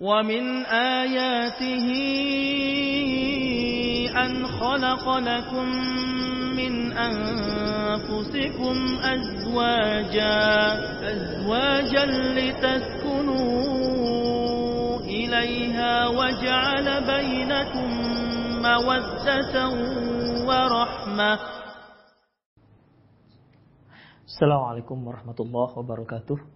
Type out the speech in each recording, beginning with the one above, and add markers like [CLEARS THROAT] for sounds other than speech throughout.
ومن آياته أن خلق لكم من أنفسكم أزواجا أزواجا لتسكنوا إليها وجعل بينكم مودة ورحمة. السلام عليكم ورحمة الله وبركاته.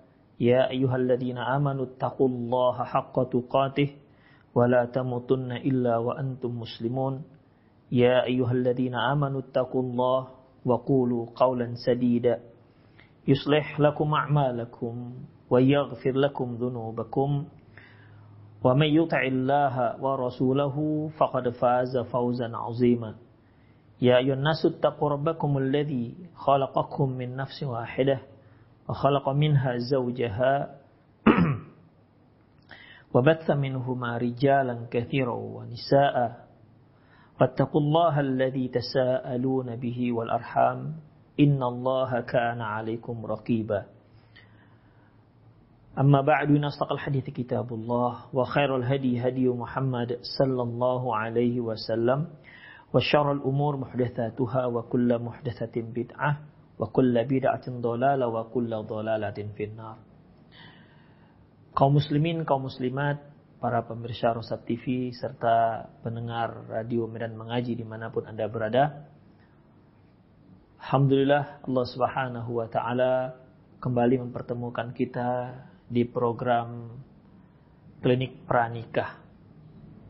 يا أيها الذين آمنوا اتقوا الله حق تقاته ولا تموتن إلا وأنتم مسلمون. يا أيها الذين آمنوا اتقوا الله وقولوا قولا سديدا. يصلح لكم أعمالكم ويغفر لكم ذنوبكم. ومن يطع الله ورسوله فقد فاز فوزا عظيما. يا أيها الناس اتقوا ربكم الذي خلقكم من نفس واحدة وخلق منها زوجها. [CLEARS THROAT] وبث منهما رجالا كثيرا ونساء. واتقوا الله الذي تساءلون به والأرحام. إن الله كان عليكم رقيبا. أما بعد نصدق الحديث كتاب الله. وخير الهدي هدي محمد صلى الله عليه وسلم. وشر الأمور محدثاتها وكل محدثة بدعة. wa kulla bid'atin dolala wa kulla dolalatin finnar. Kaum muslimin, kaum muslimat, para pemirsa Rosat TV, serta pendengar radio Medan Mengaji di mana pun Anda berada. Alhamdulillah Allah subhanahu wa ta'ala kembali mempertemukan kita di program klinik pranikah.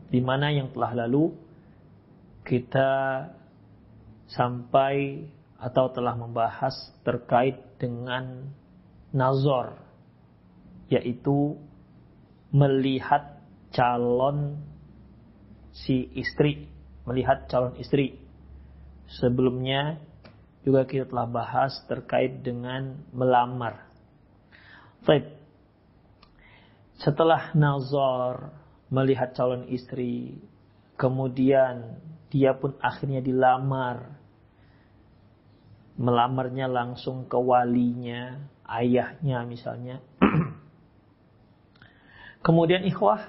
Di mana yang telah lalu kita sampai atau telah membahas terkait dengan nazar yaitu melihat calon si istri, melihat calon istri. Sebelumnya juga kita telah bahas terkait dengan melamar. Baik. Setelah nazar melihat calon istri, kemudian dia pun akhirnya dilamar. Melamarnya langsung ke walinya, ayahnya misalnya. [CLEARS THROAT] Kemudian ikhwah,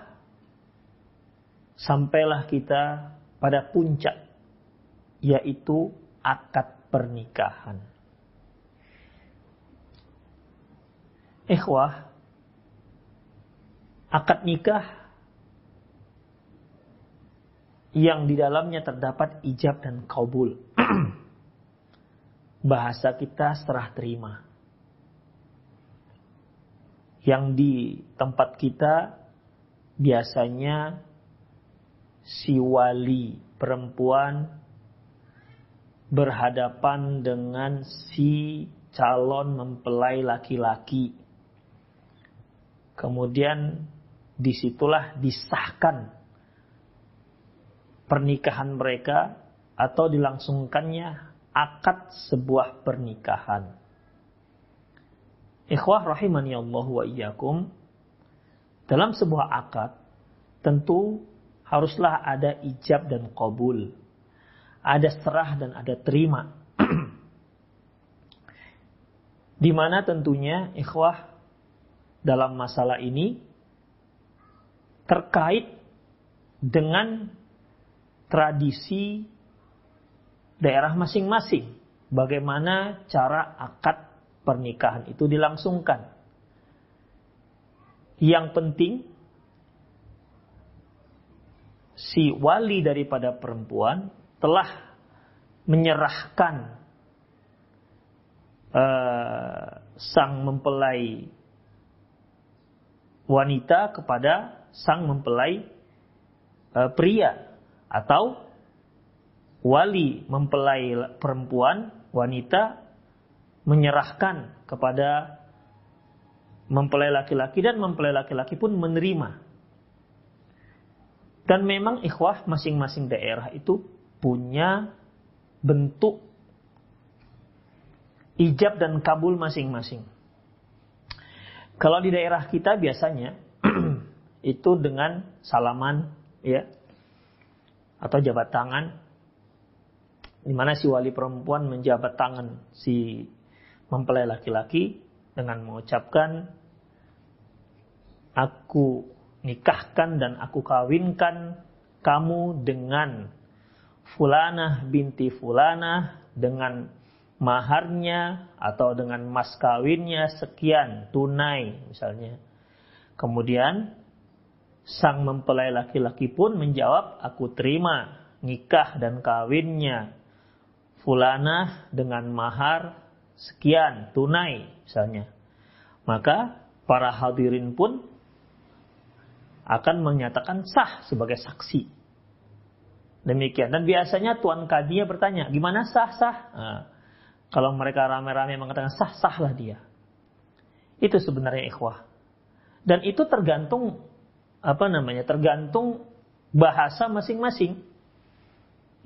sampailah kita pada puncak, yaitu akad pernikahan. Ikhwah, akad nikah yang di dalamnya terdapat ijab dan kabul. [CLEARS THROAT] Bahasa kita serah terima yang di tempat kita biasanya si wali perempuan berhadapan dengan si calon mempelai laki-laki. Kemudian di situlah disahkan pernikahan mereka atau dilangsungkannya akad sebuah pernikahan. Ikhwah rahimani Allah wa iyyakum. Dalam sebuah akad tentu haruslah ada ijab dan qabul. Ada serah dan ada terima. [CLEARS THROAT] Di mana tentunya ikhwah dalam masalah ini terkait dengan tradisi daerah masing-masing. Bagaimana cara akad pernikahan itu dilangsungkan. Yang penting si wali daripada perempuan telah menyerahkan uh, sang mempelai wanita kepada sang mempelai uh, pria atau wali mempelai perempuan wanita menyerahkan kepada mempelai laki-laki dan mempelai laki-laki pun menerima Dan memang ikhwah masing-masing daerah itu punya bentuk ijab dan kabul masing-masing. Kalau di daerah kita biasanya [CLEARS THROAT] itu dengan salaman ya atau jabat tangan di mana si wali perempuan menjabat tangan si mempelai laki-laki dengan mengucapkan aku nikahkan dan aku kawinkan kamu dengan fulanah binti fulanah dengan maharnya atau dengan mas kawinnya sekian tunai misalnya. Kemudian sang mempelai laki-laki pun menjawab aku terima nikah dan kawinnya fulanah dengan mahar sekian tunai misalnya. Maka para hadirin pun akan menyatakan sah sebagai saksi. Demikian. Dan biasanya tuan kadinya bertanya, gimana sah-sah? Nah, kalau mereka rame-rame mengatakan sah-sahlah dia. Itu sebenarnya ikhwah. Dan itu tergantung apa namanya? Tergantung bahasa masing-masing.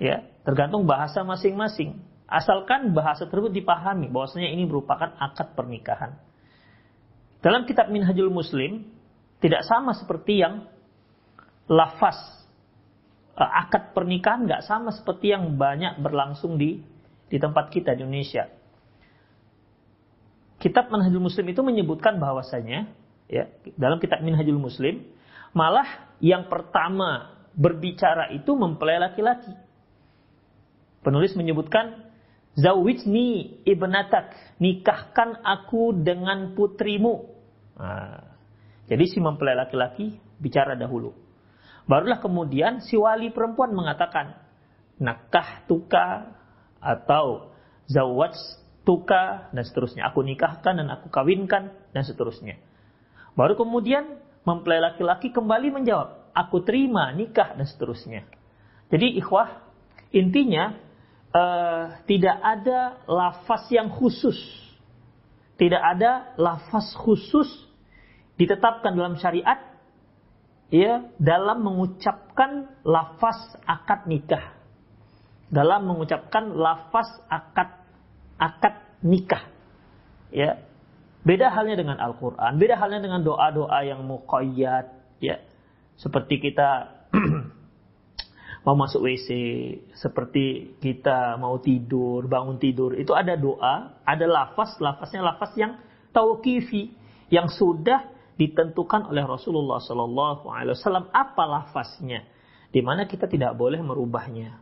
Ya, tergantung bahasa masing-masing. Asalkan bahasa tersebut dipahami bahwasanya ini merupakan akad pernikahan. Dalam kitab Minhajul Muslim tidak sama seperti yang lafaz eh, akad pernikahan nggak sama seperti yang banyak berlangsung di di tempat kita di Indonesia. Kitab Minhajul Muslim itu menyebutkan bahwasanya ya dalam kitab Minhajul Muslim malah yang pertama berbicara itu mempelai laki-laki. Penulis menyebutkan Zawijni ibnatak, nikahkan aku dengan putrimu. Nah, jadi si mempelai laki-laki bicara dahulu. Barulah kemudian si wali perempuan mengatakan, nakah tuka atau zawaj tuka dan seterusnya. Aku nikahkan dan aku kawinkan dan seterusnya. Baru kemudian mempelai laki-laki kembali menjawab, aku terima nikah dan seterusnya. Jadi ikhwah, intinya uh, tidak ada lafaz yang khusus. Tidak ada lafaz khusus ditetapkan dalam syariat ya dalam mengucapkan lafaz akad nikah. Dalam mengucapkan lafaz akad akad nikah. Ya. Beda halnya dengan Al-Qur'an, beda halnya dengan doa-doa yang muqayyad ya. Seperti kita mau masuk WC, seperti kita mau tidur, bangun tidur, itu ada doa, ada lafaz, lafaznya lafaz yang tauqifi, yang sudah ditentukan oleh Rasulullah Wasallam apa lafaznya, di mana kita tidak boleh merubahnya.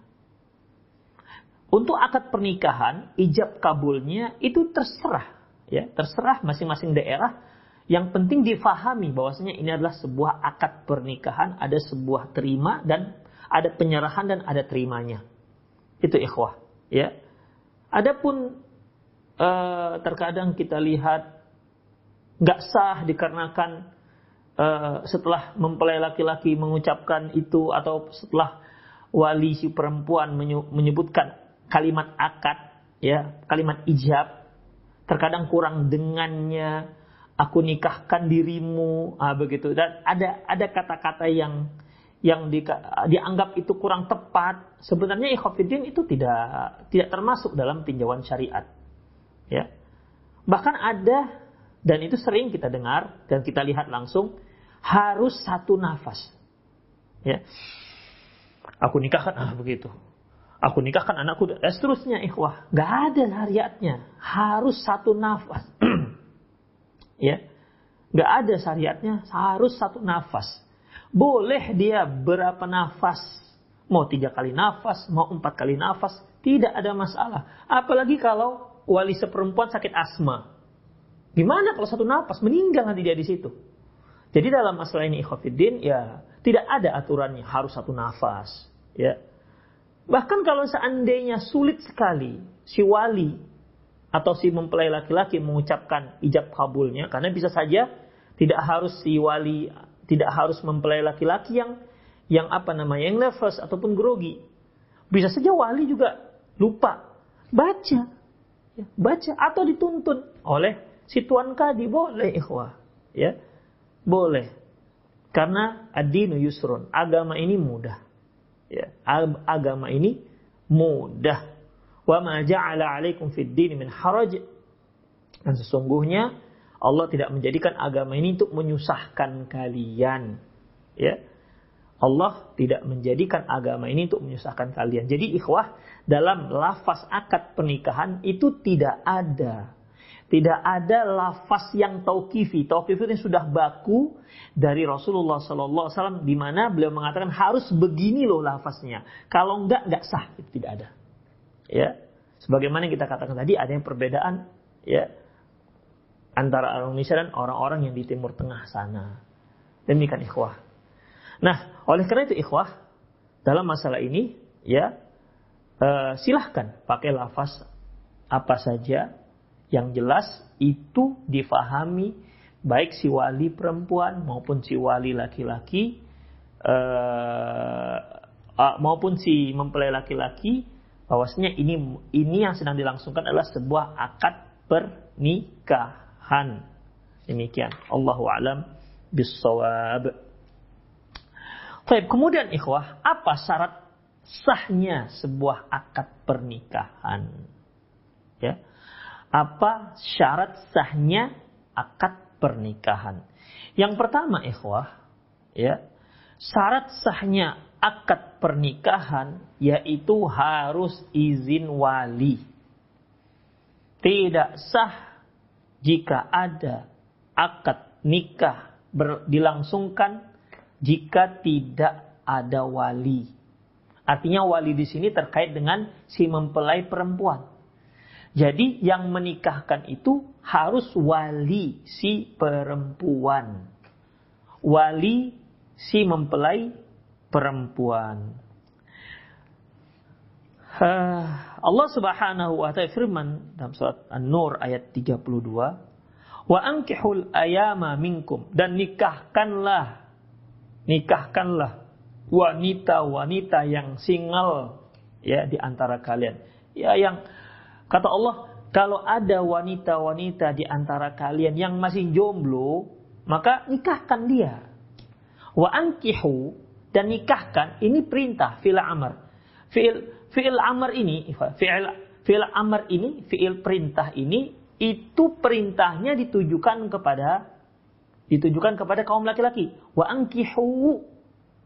Untuk akad pernikahan, ijab kabulnya itu terserah, ya terserah masing-masing daerah. Yang penting difahami bahwasanya ini adalah sebuah akad pernikahan, ada sebuah terima dan ada penyerahan dan ada terimanya. Itu ikhwah, ya. Adapun uh, terkadang kita lihat nggak sah dikarenakan uh, setelah mempelai laki-laki mengucapkan itu atau setelah wali si perempuan menyebutkan kalimat akad, ya, kalimat ijab, terkadang kurang dengannya, aku nikahkan dirimu, ah, begitu. Dan ada ada kata-kata yang yang di, dianggap itu kurang tepat, sebenarnya ikhafidin itu tidak tidak termasuk dalam tinjauan syariat. Ya. Bahkan ada dan itu sering kita dengar dan kita lihat langsung harus satu nafas. Ya. Aku nikahkan ah begitu. Aku nikahkan anakku dan seterusnya ikhwah. Gak ada syariatnya. Harus satu nafas. [CLEARS THROAT] ya. Gak ada syariatnya harus satu nafas. Boleh dia berapa nafas. Mau tiga kali nafas, mau empat kali nafas. Tidak ada masalah. Apalagi kalau wali seperempuan sakit asma. Gimana kalau satu nafas? Meninggal nanti dia di situ. Jadi dalam masalah ini ikhwafiddin, ya tidak ada aturannya harus satu nafas. Ya. Bahkan kalau seandainya sulit sekali si wali atau si mempelai laki-laki mengucapkan ijab kabulnya, karena bisa saja tidak harus si wali tidak harus mempelai laki-laki yang yang apa namanya yang nervous ataupun grogi. Bisa saja wali juga lupa baca, ya, baca atau dituntun oleh si tuan kadi boleh ikhwah, ya boleh. Karena ad-dinu yusrun, agama ini mudah. Ya, agama ini mudah. Wa ma ja'ala 'alaikum fid din min haraj. Dan sesungguhnya Allah tidak menjadikan agama ini untuk menyusahkan kalian. Ya. Allah tidak menjadikan agama ini untuk menyusahkan kalian. Jadi ikhwah, dalam lafaz akad pernikahan itu tidak ada. Tidak ada lafaz yang tauqifi. Tauqifi itu sudah baku dari Rasulullah Sallallahu Alaihi Wasallam di mana beliau mengatakan harus begini loh lafaznya. Kalau enggak, enggak sah. Itu tidak ada. Ya, sebagaimana yang kita katakan tadi ada yang perbedaan ya antara orang Indonesia dan orang-orang yang di Timur Tengah sana. Demikian ikhwah. Nah, oleh karena itu ikhwah, dalam masalah ini ya uh, silahkan pakai lafaz apa saja yang jelas itu difahami baik si wali perempuan maupun si wali laki-laki uh, maupun si mempelai laki-laki bahwasanya ini ini yang sedang dilangsungkan adalah sebuah akad pernikahan han. Demikian. Allahu alam bisawab. Baik, kemudian ikhwah, apa syarat sahnya sebuah akad pernikahan? Ya. Apa syarat sahnya akad pernikahan? Yang pertama ikhwah, ya. Syarat sahnya akad pernikahan yaitu harus izin wali. Tidak sah jika ada akad nikah ber, dilangsungkan jika tidak ada wali. Artinya wali di sini terkait dengan si mempelai perempuan. Jadi yang menikahkan itu harus wali si perempuan. Wali si mempelai perempuan. Allah Subhanahu wa taala firman dalam surat An-Nur ayat 32, "Wa ankihul ayama minkum" dan nikahkanlah nikahkanlah wanita-wanita yang single ya di antara kalian. Ya yang kata Allah, kalau ada wanita-wanita di antara kalian yang masih jomblo, maka nikahkan dia. Wa ankihu dan nikahkan ini perintah fil amr. Fi'il fi'il amr ini, fi'il fi'il amr ini, fi'il perintah ini itu perintahnya ditujukan kepada ditujukan kepada kaum laki-laki. Wa ankihu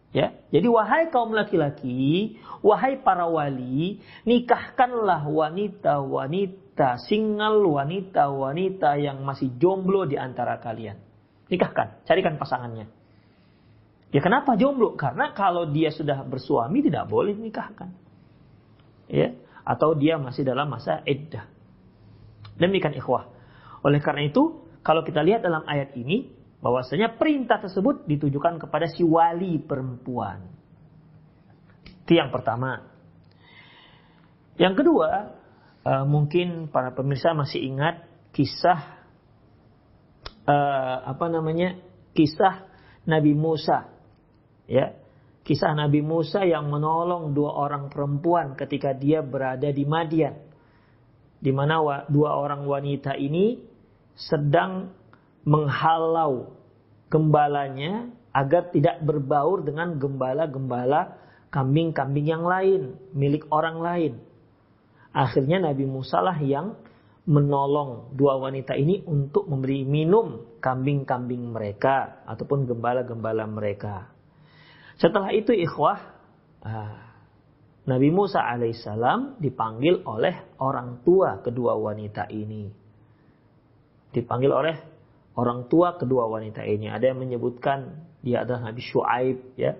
Ya, jadi wahai kaum laki-laki, wahai para wali, nikahkanlah wanita-wanita single, wanita-wanita yang masih jomblo di antara kalian. Nikahkan, carikan pasangannya. Ya kenapa jomblo? Karena kalau dia sudah bersuami tidak boleh nikahkan ya atau dia masih dalam masa iddah. Demikian ikhwah. Oleh karena itu, kalau kita lihat dalam ayat ini, bahwasanya perintah tersebut ditujukan kepada si wali perempuan. Itu yang pertama. Yang kedua, uh, mungkin para pemirsa masih ingat kisah uh, apa namanya? Kisah Nabi Musa. Ya, Kisah Nabi Musa yang menolong dua orang perempuan ketika dia berada di Madian. Di mana dua orang wanita ini sedang menghalau gembalanya agar tidak berbaur dengan gembala-gembala kambing-kambing yang lain, milik orang lain. Akhirnya Nabi Musa lah yang menolong dua wanita ini untuk memberi minum kambing-kambing mereka ataupun gembala-gembala mereka. Setelah itu ikhwah, ah, Nabi Musa alaihissalam dipanggil oleh orang tua kedua wanita ini. Dipanggil oleh orang tua kedua wanita ini. Ada yang menyebutkan dia adalah Nabi Shu'aib ya.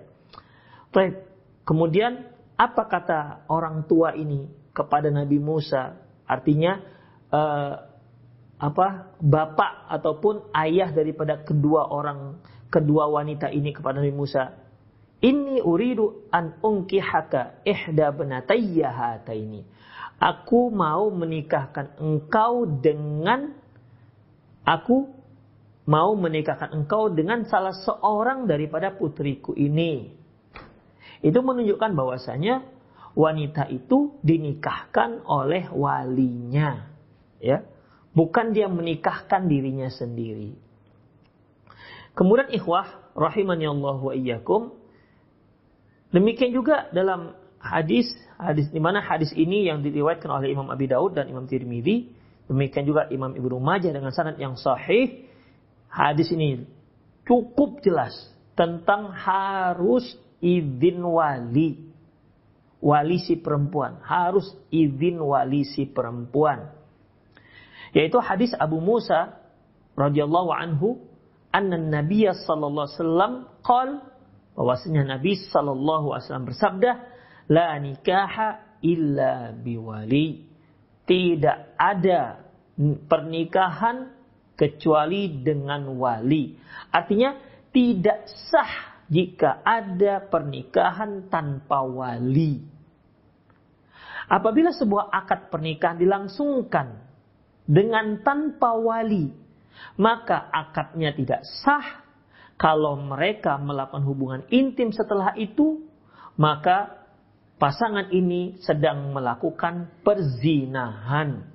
Kemudian apa kata orang tua ini kepada Nabi Musa? Artinya uh, apa bapak ataupun ayah daripada kedua orang kedua wanita ini kepada Nabi Musa ini uridu an unkihaka ihda benatayya hataini. Aku mau menikahkan engkau dengan aku mau menikahkan engkau dengan salah seorang daripada putriku ini. Itu menunjukkan bahwasanya wanita itu dinikahkan oleh walinya, ya. Bukan dia menikahkan dirinya sendiri. Kemudian ikhwah rahimani Allah wa iyyakum. Demikian juga dalam hadis hadis di mana hadis ini yang diriwayatkan oleh Imam Abi Daud dan Imam Tirmidzi, demikian juga Imam Ibnu Majah dengan sanad yang sahih. Hadis ini cukup jelas tentang harus izin wali. Wali si perempuan harus izin wali si perempuan. Yaitu hadis Abu Musa radhiyallahu anhu anna Nabiya sallallahu alaihi wasallam qal bahwasanya Nabi sallallahu alaihi wasallam bersabda la nikaha illa biwali. Tidak ada pernikahan kecuali dengan wali. Artinya tidak sah jika ada pernikahan tanpa wali. Apabila sebuah akad pernikahan dilangsungkan dengan tanpa wali, maka akadnya tidak sah. Kalau mereka melakukan hubungan intim setelah itu, maka pasangan ini sedang melakukan perzinahan.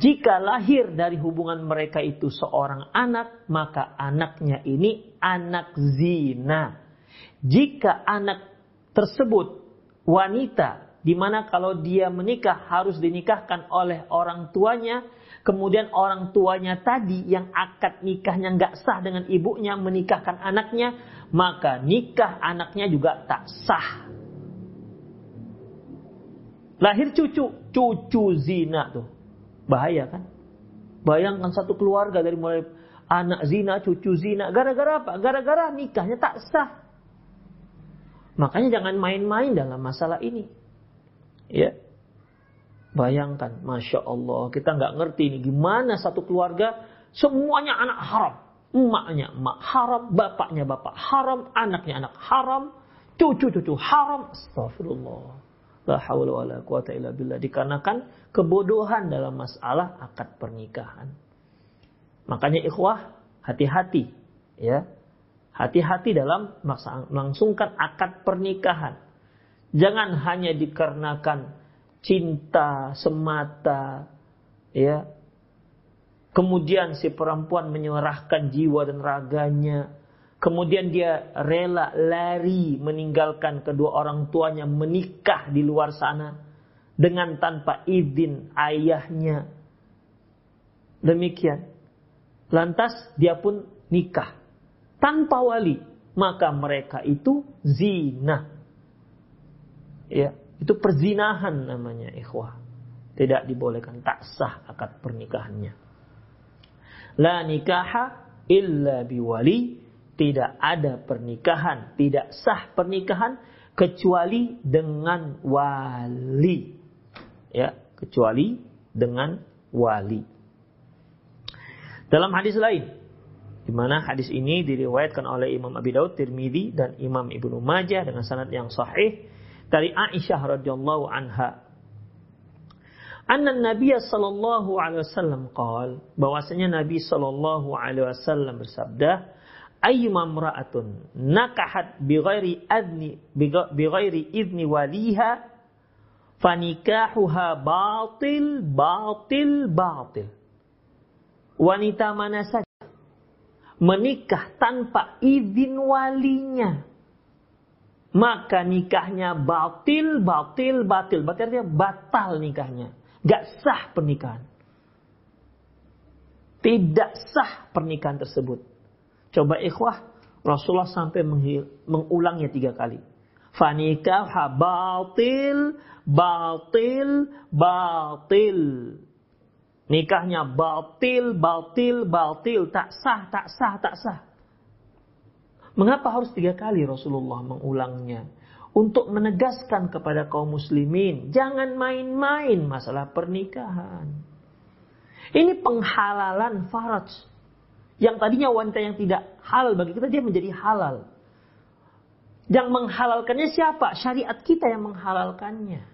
Jika lahir dari hubungan mereka itu seorang anak, maka anaknya ini anak zina. Jika anak tersebut wanita, di mana kalau dia menikah harus dinikahkan oleh orang tuanya, kemudian orang tuanya tadi yang akad nikahnya nggak sah dengan ibunya menikahkan anaknya, maka nikah anaknya juga tak sah. Lahir cucu, cucu zina tuh. Bahaya kan? Bayangkan satu keluarga dari mulai anak zina, cucu zina. Gara-gara apa? Gara-gara nikahnya tak sah. Makanya jangan main-main dalam masalah ini. Ya. Bayangkan, Masya Allah. Kita nggak ngerti ini gimana satu keluarga semuanya anak haram. Emaknya emak haram, bapaknya bapak haram, anaknya anak haram, cucu-cucu haram. Astagfirullah. La haula wala quwata illa billah. Dikarenakan kebodohan dalam masalah akad pernikahan. Makanya ikhwah, hati-hati ya. Hati-hati dalam melangsungkan akad pernikahan. Jangan hanya dikarenakan cinta semata ya. Kemudian si perempuan menyerahkan jiwa dan raganya Kemudian dia rela lari meninggalkan kedua orang tuanya menikah di luar sana dengan tanpa izin ayahnya. Demikian. Lantas dia pun nikah tanpa wali, maka mereka itu zina. Ya, itu perzinahan namanya ikhwah. Tidak dibolehkan tak sah akad pernikahannya. La nikaha illa biwali tidak ada pernikahan, tidak sah pernikahan kecuali dengan wali. Ya, kecuali dengan wali. Dalam hadis lain, di mana hadis ini diriwayatkan oleh Imam Abi Daud, Tirmidzi dan Imam Ibnu Majah dengan sanad yang sahih dari Aisyah radhiyallahu anha. Anna Nabi sallallahu alaihi wasallam qaal bahwasanya Nabi sallallahu alaihi wasallam bersabda ayyuma imra'atun nakahat bighairi adni bighairi idni waliha fanikahuha batil batil batil wanita mana saja menikah tanpa izin walinya maka nikahnya batil batil batil berarti artinya batal nikahnya gak sah pernikahan tidak sah pernikahan tersebut Coba ikhwah, Rasulullah sampai mengulangnya tiga kali. Fanikah batil, batil, batil. Nikahnya batil, batil, batil. Tak sah, tak sah, tak sah. Mengapa harus tiga kali Rasulullah mengulangnya? Untuk menegaskan kepada kaum muslimin. Jangan main-main masalah pernikahan. Ini penghalalan faraj yang tadinya wanita yang tidak halal bagi kita, dia menjadi halal. Yang menghalalkannya siapa? Syariat kita yang menghalalkannya.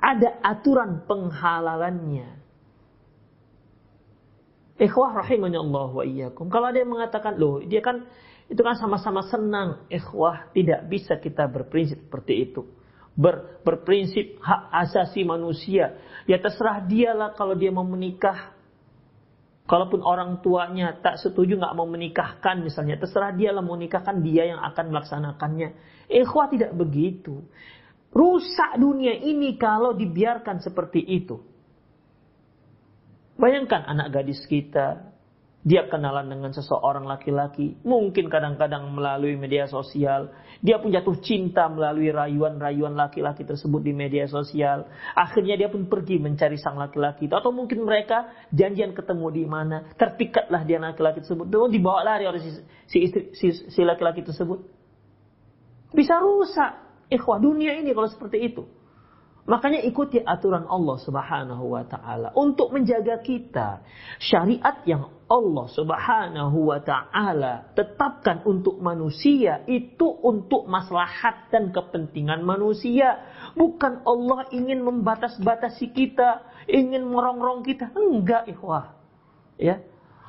Ada aturan penghalalannya. Ikhwah rahimahnya Allah wa iyyakum. Kalau ada yang mengatakan, loh dia kan itu kan sama-sama senang. Ikhwah tidak bisa kita berprinsip seperti itu. Ber, berprinsip hak asasi manusia. Ya terserah dialah kalau dia mau menikah Kalaupun orang tuanya tak setuju nggak mau menikahkan misalnya, terserah dia lah mau nikahkan dia yang akan melaksanakannya. Ikhwah tidak begitu. Rusak dunia ini kalau dibiarkan seperti itu. Bayangkan anak gadis kita, dia kenalan dengan seseorang laki-laki, mungkin kadang-kadang melalui media sosial. Dia pun jatuh cinta melalui rayuan-rayuan laki-laki tersebut di media sosial. Akhirnya dia pun pergi mencari sang laki-laki itu. Atau mungkin mereka janjian ketemu di mana. Terpikatlah dia laki-laki tersebut. Dan dibawa lari oleh si, si, istri, si, si laki-laki tersebut. Bisa rusak. Ikhwah dunia ini kalau seperti itu. Makanya ikuti aturan Allah Subhanahu wa taala untuk menjaga kita. Syariat yang Allah Subhanahu wa taala tetapkan untuk manusia itu untuk maslahat dan kepentingan manusia. Bukan Allah ingin membatas-batasi kita, ingin merongrong kita. Enggak, ikhwah. Ya.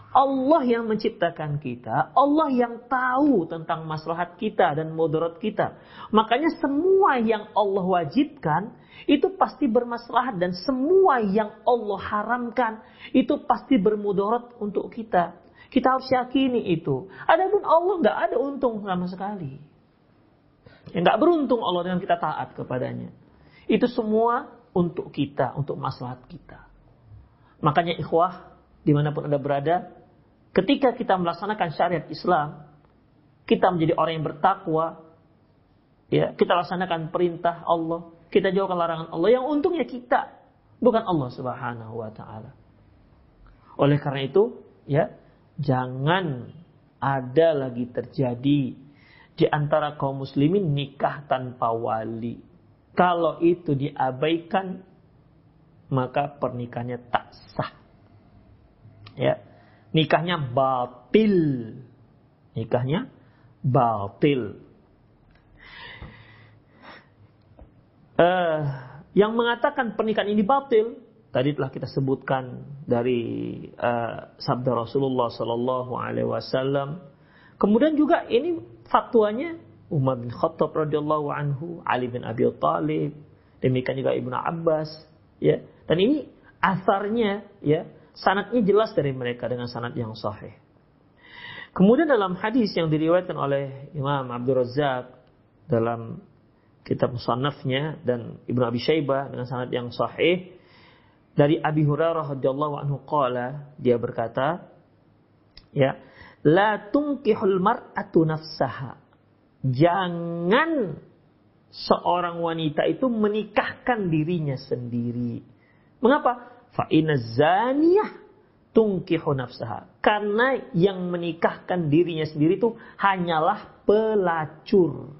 Allah yang menciptakan kita, Allah yang tahu tentang maslahat kita dan mudarat kita. Makanya semua yang Allah wajibkan itu pasti bermaslahat dan semua yang Allah haramkan itu pasti bermudarat untuk kita. Kita harus yakini itu. Adapun Allah nggak ada untung sama sekali. Ya, nggak beruntung Allah dengan kita taat kepadanya. Itu semua untuk kita, untuk maslahat kita. Makanya ikhwah, di mana pun anda berada, Ketika kita melaksanakan syariat Islam, kita menjadi orang yang bertakwa, ya, kita laksanakan perintah Allah, kita jauhkan larangan Allah. Yang untungnya kita, bukan Allah Subhanahu wa taala. Oleh karena itu, ya, jangan ada lagi terjadi di antara kaum muslimin nikah tanpa wali. Kalau itu diabaikan, maka pernikahannya tak sah. Ya nikahnya batil. Nikahnya batil. Uh, yang mengatakan pernikahan ini batil, tadi telah kita sebutkan dari uh, sabda Rasulullah Sallallahu Alaihi Wasallam. Kemudian juga ini fatwanya Umar bin Khattab radhiyallahu anhu, Ali bin Abi Thalib, demikian juga Ibnu Abbas, ya. Dan ini asarnya ya sanatnya jelas dari mereka dengan sanat yang sahih. Kemudian dalam hadis yang diriwayatkan oleh Imam Abdul Razak dalam kitab musannafnya dan Ibnu Abi Syaibah dengan sanad yang sahih dari Abi Hurairah radhiyallahu anhu qala dia berkata ya la tunkihul mar'atu nafsaha. Jangan seorang wanita itu menikahkan dirinya sendiri. Mengapa Fa zaniyah tungkihu nafsaha. Karena yang menikahkan dirinya sendiri itu hanyalah pelacur.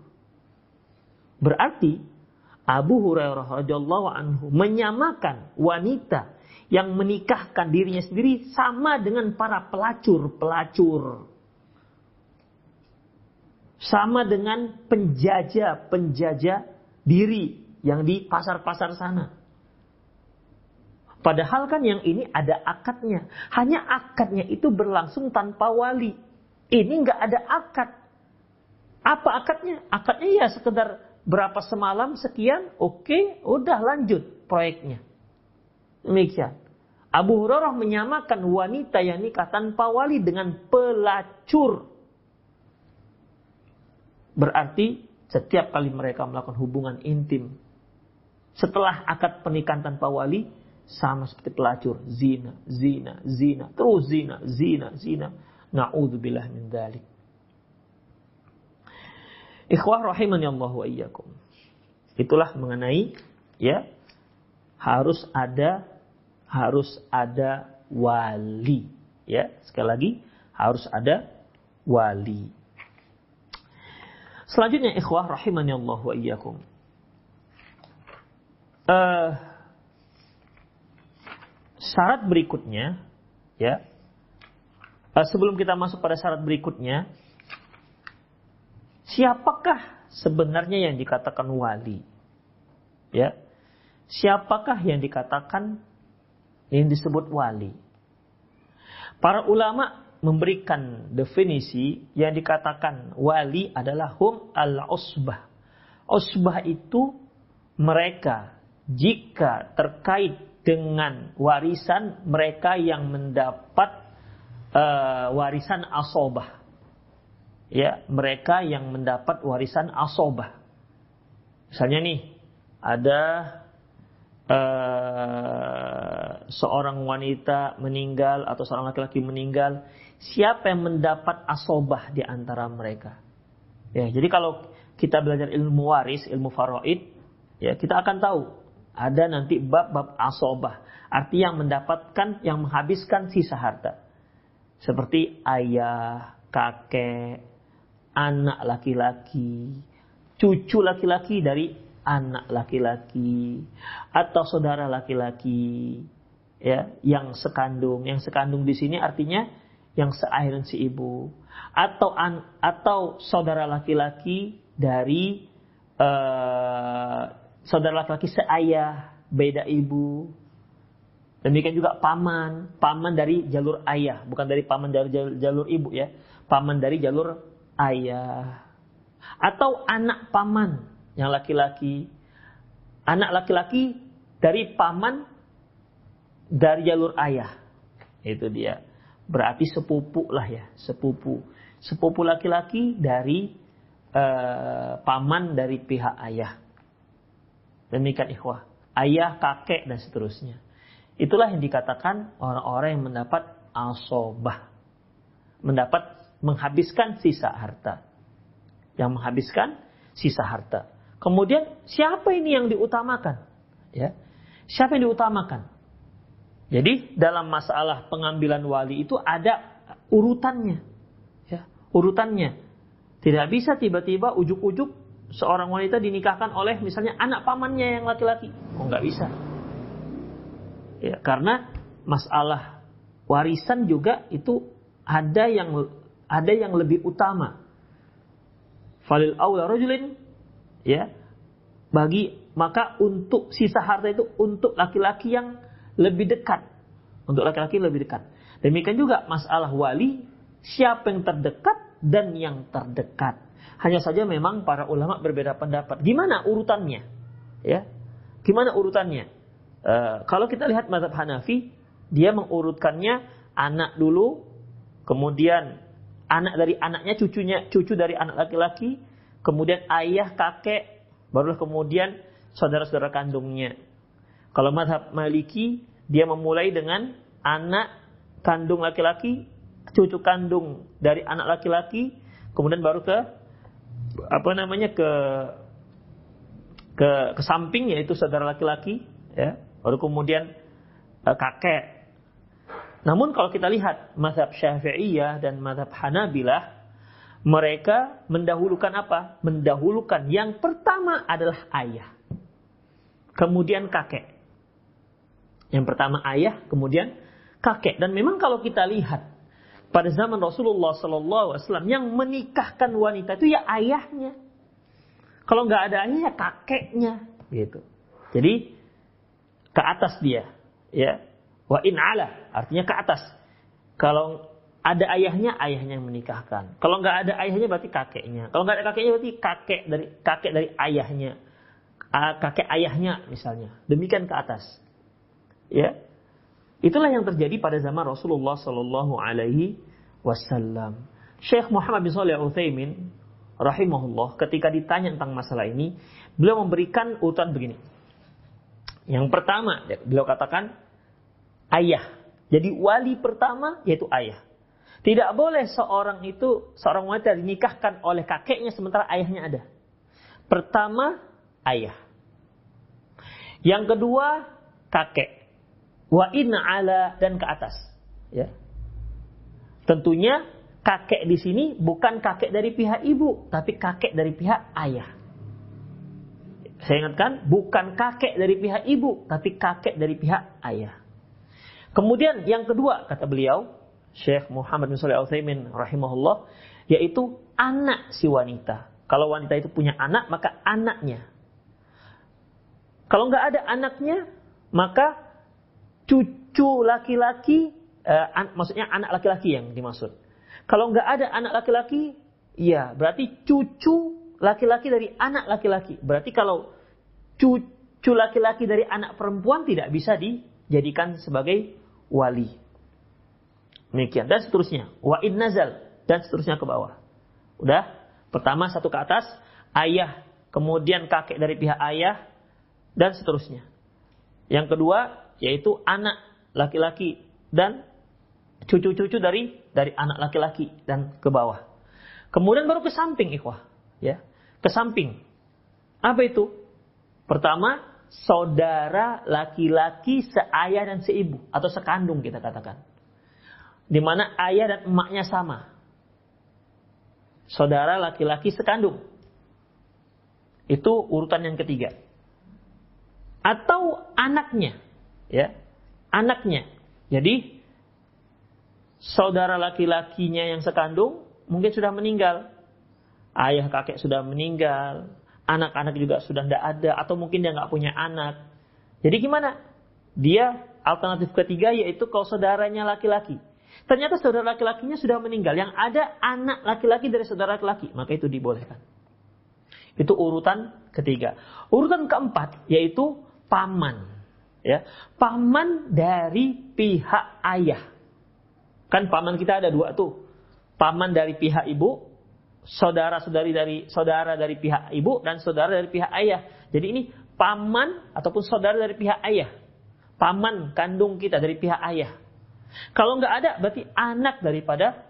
Berarti Abu Hurairah radhiyallahu anhu menyamakan wanita yang menikahkan dirinya sendiri sama dengan para pelacur-pelacur. Sama dengan penjajah-penjajah diri yang di pasar-pasar sana. Padahal kan yang ini ada akadnya. Hanya akadnya itu berlangsung tanpa wali. Ini nggak ada akad. Apa akadnya? Akadnya ya sekedar berapa semalam sekian, oke, okay, udah lanjut proyeknya. Demikian. Abu Hurairah menyamakan wanita yang nikah tanpa wali dengan pelacur. Berarti setiap kali mereka melakukan hubungan intim setelah akad pernikahan tanpa wali, sama seperti pelacur, zina, zina, zina, terus zina, zina, zina. Na'udzubillah min dzalik. Ikhwah rahimani Allah wa iyyakum. Itulah mengenai ya harus ada harus ada wali ya sekali lagi harus ada wali selanjutnya ikhwah rahimani Allah wa iyyakum uh, syarat berikutnya, ya, eh, sebelum kita masuk pada syarat berikutnya, siapakah sebenarnya yang dikatakan wali? Ya, siapakah yang dikatakan yang disebut wali? Para ulama memberikan definisi yang dikatakan wali adalah hum al-usbah. Usbah itu mereka jika terkait dengan warisan mereka yang mendapat uh, warisan asobah. Ya, mereka yang mendapat warisan asobah. Misalnya nih, ada uh, seorang wanita meninggal atau seorang laki-laki meninggal, siapa yang mendapat asobah di antara mereka? Ya, jadi kalau kita belajar ilmu waris, ilmu faraid, ya kita akan tahu ada nanti bab-bab asobah, arti yang mendapatkan, yang menghabiskan sisa harta. Seperti ayah, kakek, anak laki-laki, cucu laki-laki dari anak laki-laki atau saudara laki-laki ya yang sekandung. Yang sekandung di sini artinya yang seairan si ibu atau an, atau saudara laki-laki dari uh, saudara laki-laki seayah beda ibu Demikian juga paman, paman dari jalur ayah, bukan dari paman dari jalur, jalur ibu ya. Paman dari jalur ayah. Atau anak paman yang laki-laki. Anak laki-laki dari paman dari jalur ayah. Itu dia. Berarti sepupu lah ya, sepupu. Sepupu laki-laki dari uh, paman dari pihak ayah. Demikian ikhwah. Ayah, kakek dan seterusnya. Itulah yang dikatakan orang-orang yang mendapat asobah. Mendapat menghabiskan sisa harta. Yang menghabiskan sisa harta. Kemudian siapa ini yang diutamakan? Ya. Siapa yang diutamakan? Jadi dalam masalah pengambilan wali itu ada urutannya. Ya, urutannya. Tidak bisa tiba-tiba ujuk-ujuk seorang wanita dinikahkan oleh misalnya anak pamannya yang laki-laki. Oh nggak bisa. Ya, karena masalah warisan juga itu ada yang ada yang lebih utama. Falil aula rajulin ya bagi maka untuk sisa harta itu untuk laki-laki yang lebih dekat. Untuk laki-laki lebih dekat. Demikian juga masalah wali siapa yang terdekat dan yang terdekat. Hanya saja memang para ulama berbeda pendapat. Gimana urutannya? Ya. Gimana urutannya? Eh, kalau kita lihat mazhab Hanafi, dia mengurutkannya anak dulu, kemudian anak dari anaknya, cucunya, cucu dari anak laki-laki, kemudian ayah, kakek, barulah kemudian saudara-saudara kandungnya. Kalau mazhab Maliki, dia memulai dengan anak kandung laki-laki, cucu kandung dari anak laki-laki, kemudian baru ke apa namanya ke ke ke samping yaitu saudara laki-laki, ya Baru kemudian uh, kakek. Namun kalau kita lihat mazhab Syafi'iyah dan mazhab Hanabilah, mereka mendahulukan apa? Mendahulukan yang pertama adalah ayah. Kemudian kakek. Yang pertama ayah, kemudian kakek. Dan memang kalau kita lihat pada zaman Rasulullah SAW yang menikahkan wanita itu ya ayahnya. Kalau nggak ada ayahnya kakeknya, gitu. Jadi ke atas dia, ya. Wa in ala artinya ke atas. Kalau ada ayahnya, ayahnya yang menikahkan. Kalau nggak ada ayahnya berarti kakeknya. Kalau nggak ada kakeknya berarti kakek dari kakek dari ayahnya. Kakek ayahnya misalnya. Demikian ke atas. Ya. Itulah yang terjadi pada zaman Rasulullah Sallallahu Alaihi Wasallam. Syekh Muhammad bin Shalih Al Utsaimin rahimahullah ketika ditanya tentang masalah ini, beliau memberikan urutan begini. Yang pertama, beliau katakan ayah. Jadi wali pertama yaitu ayah. Tidak boleh seorang itu, seorang wanita dinikahkan oleh kakeknya sementara ayahnya ada. Pertama, ayah. Yang kedua, kakek. Wa inna ala dan ke atas. Ya. Tentunya kakek di sini bukan kakek dari pihak ibu, tapi kakek dari pihak ayah. Saya ingatkan, bukan kakek dari pihak ibu, tapi kakek dari pihak ayah. Kemudian yang kedua, kata beliau, Syekh Muhammad bin Salih Al-Thaymin rahimahullah, yaitu anak si wanita. Kalau wanita itu punya anak, maka anaknya. Kalau nggak ada anaknya, maka cucu laki-laki, eh, an maksudnya anak laki-laki yang dimaksud. Kalau nggak ada anak laki-laki, ya berarti cucu laki-laki dari anak laki-laki. Berarti kalau cucu laki-laki dari anak perempuan tidak bisa dijadikan sebagai wali. Demikian dan seterusnya. Wa in nazal dan seterusnya ke bawah. Udah? Pertama satu ke atas, ayah, kemudian kakek dari pihak ayah dan seterusnya. Yang kedua yaitu anak laki-laki dan cucu-cucu dari dari anak laki-laki dan ke bawah. Kemudian baru ke samping ikhwah, ya. Ke samping. Apa itu? Pertama, saudara laki-laki seayah dan seibu atau sekandung kita katakan. Di mana ayah dan emaknya sama. Saudara laki-laki sekandung. Itu urutan yang ketiga. Atau anaknya, ya. Anaknya. Jadi saudara laki-lakinya yang sekandung mungkin sudah meninggal. Ayah kakek sudah meninggal, anak-anak juga sudah tidak ada, atau mungkin dia nggak punya anak. Jadi gimana? Dia alternatif ketiga yaitu kalau saudaranya laki-laki. Ternyata saudara laki-lakinya sudah meninggal. Yang ada anak laki-laki dari saudara laki-laki. Maka itu dibolehkan. Itu urutan ketiga. Urutan keempat yaitu paman. Ya, paman dari pihak ayah. Kan paman kita ada dua tuh. Paman dari pihak ibu, saudara-saudari dari saudara dari pihak ibu dan saudara dari pihak ayah. Jadi ini paman ataupun saudara dari pihak ayah. Paman kandung kita dari pihak ayah. Kalau nggak ada, berarti anak daripada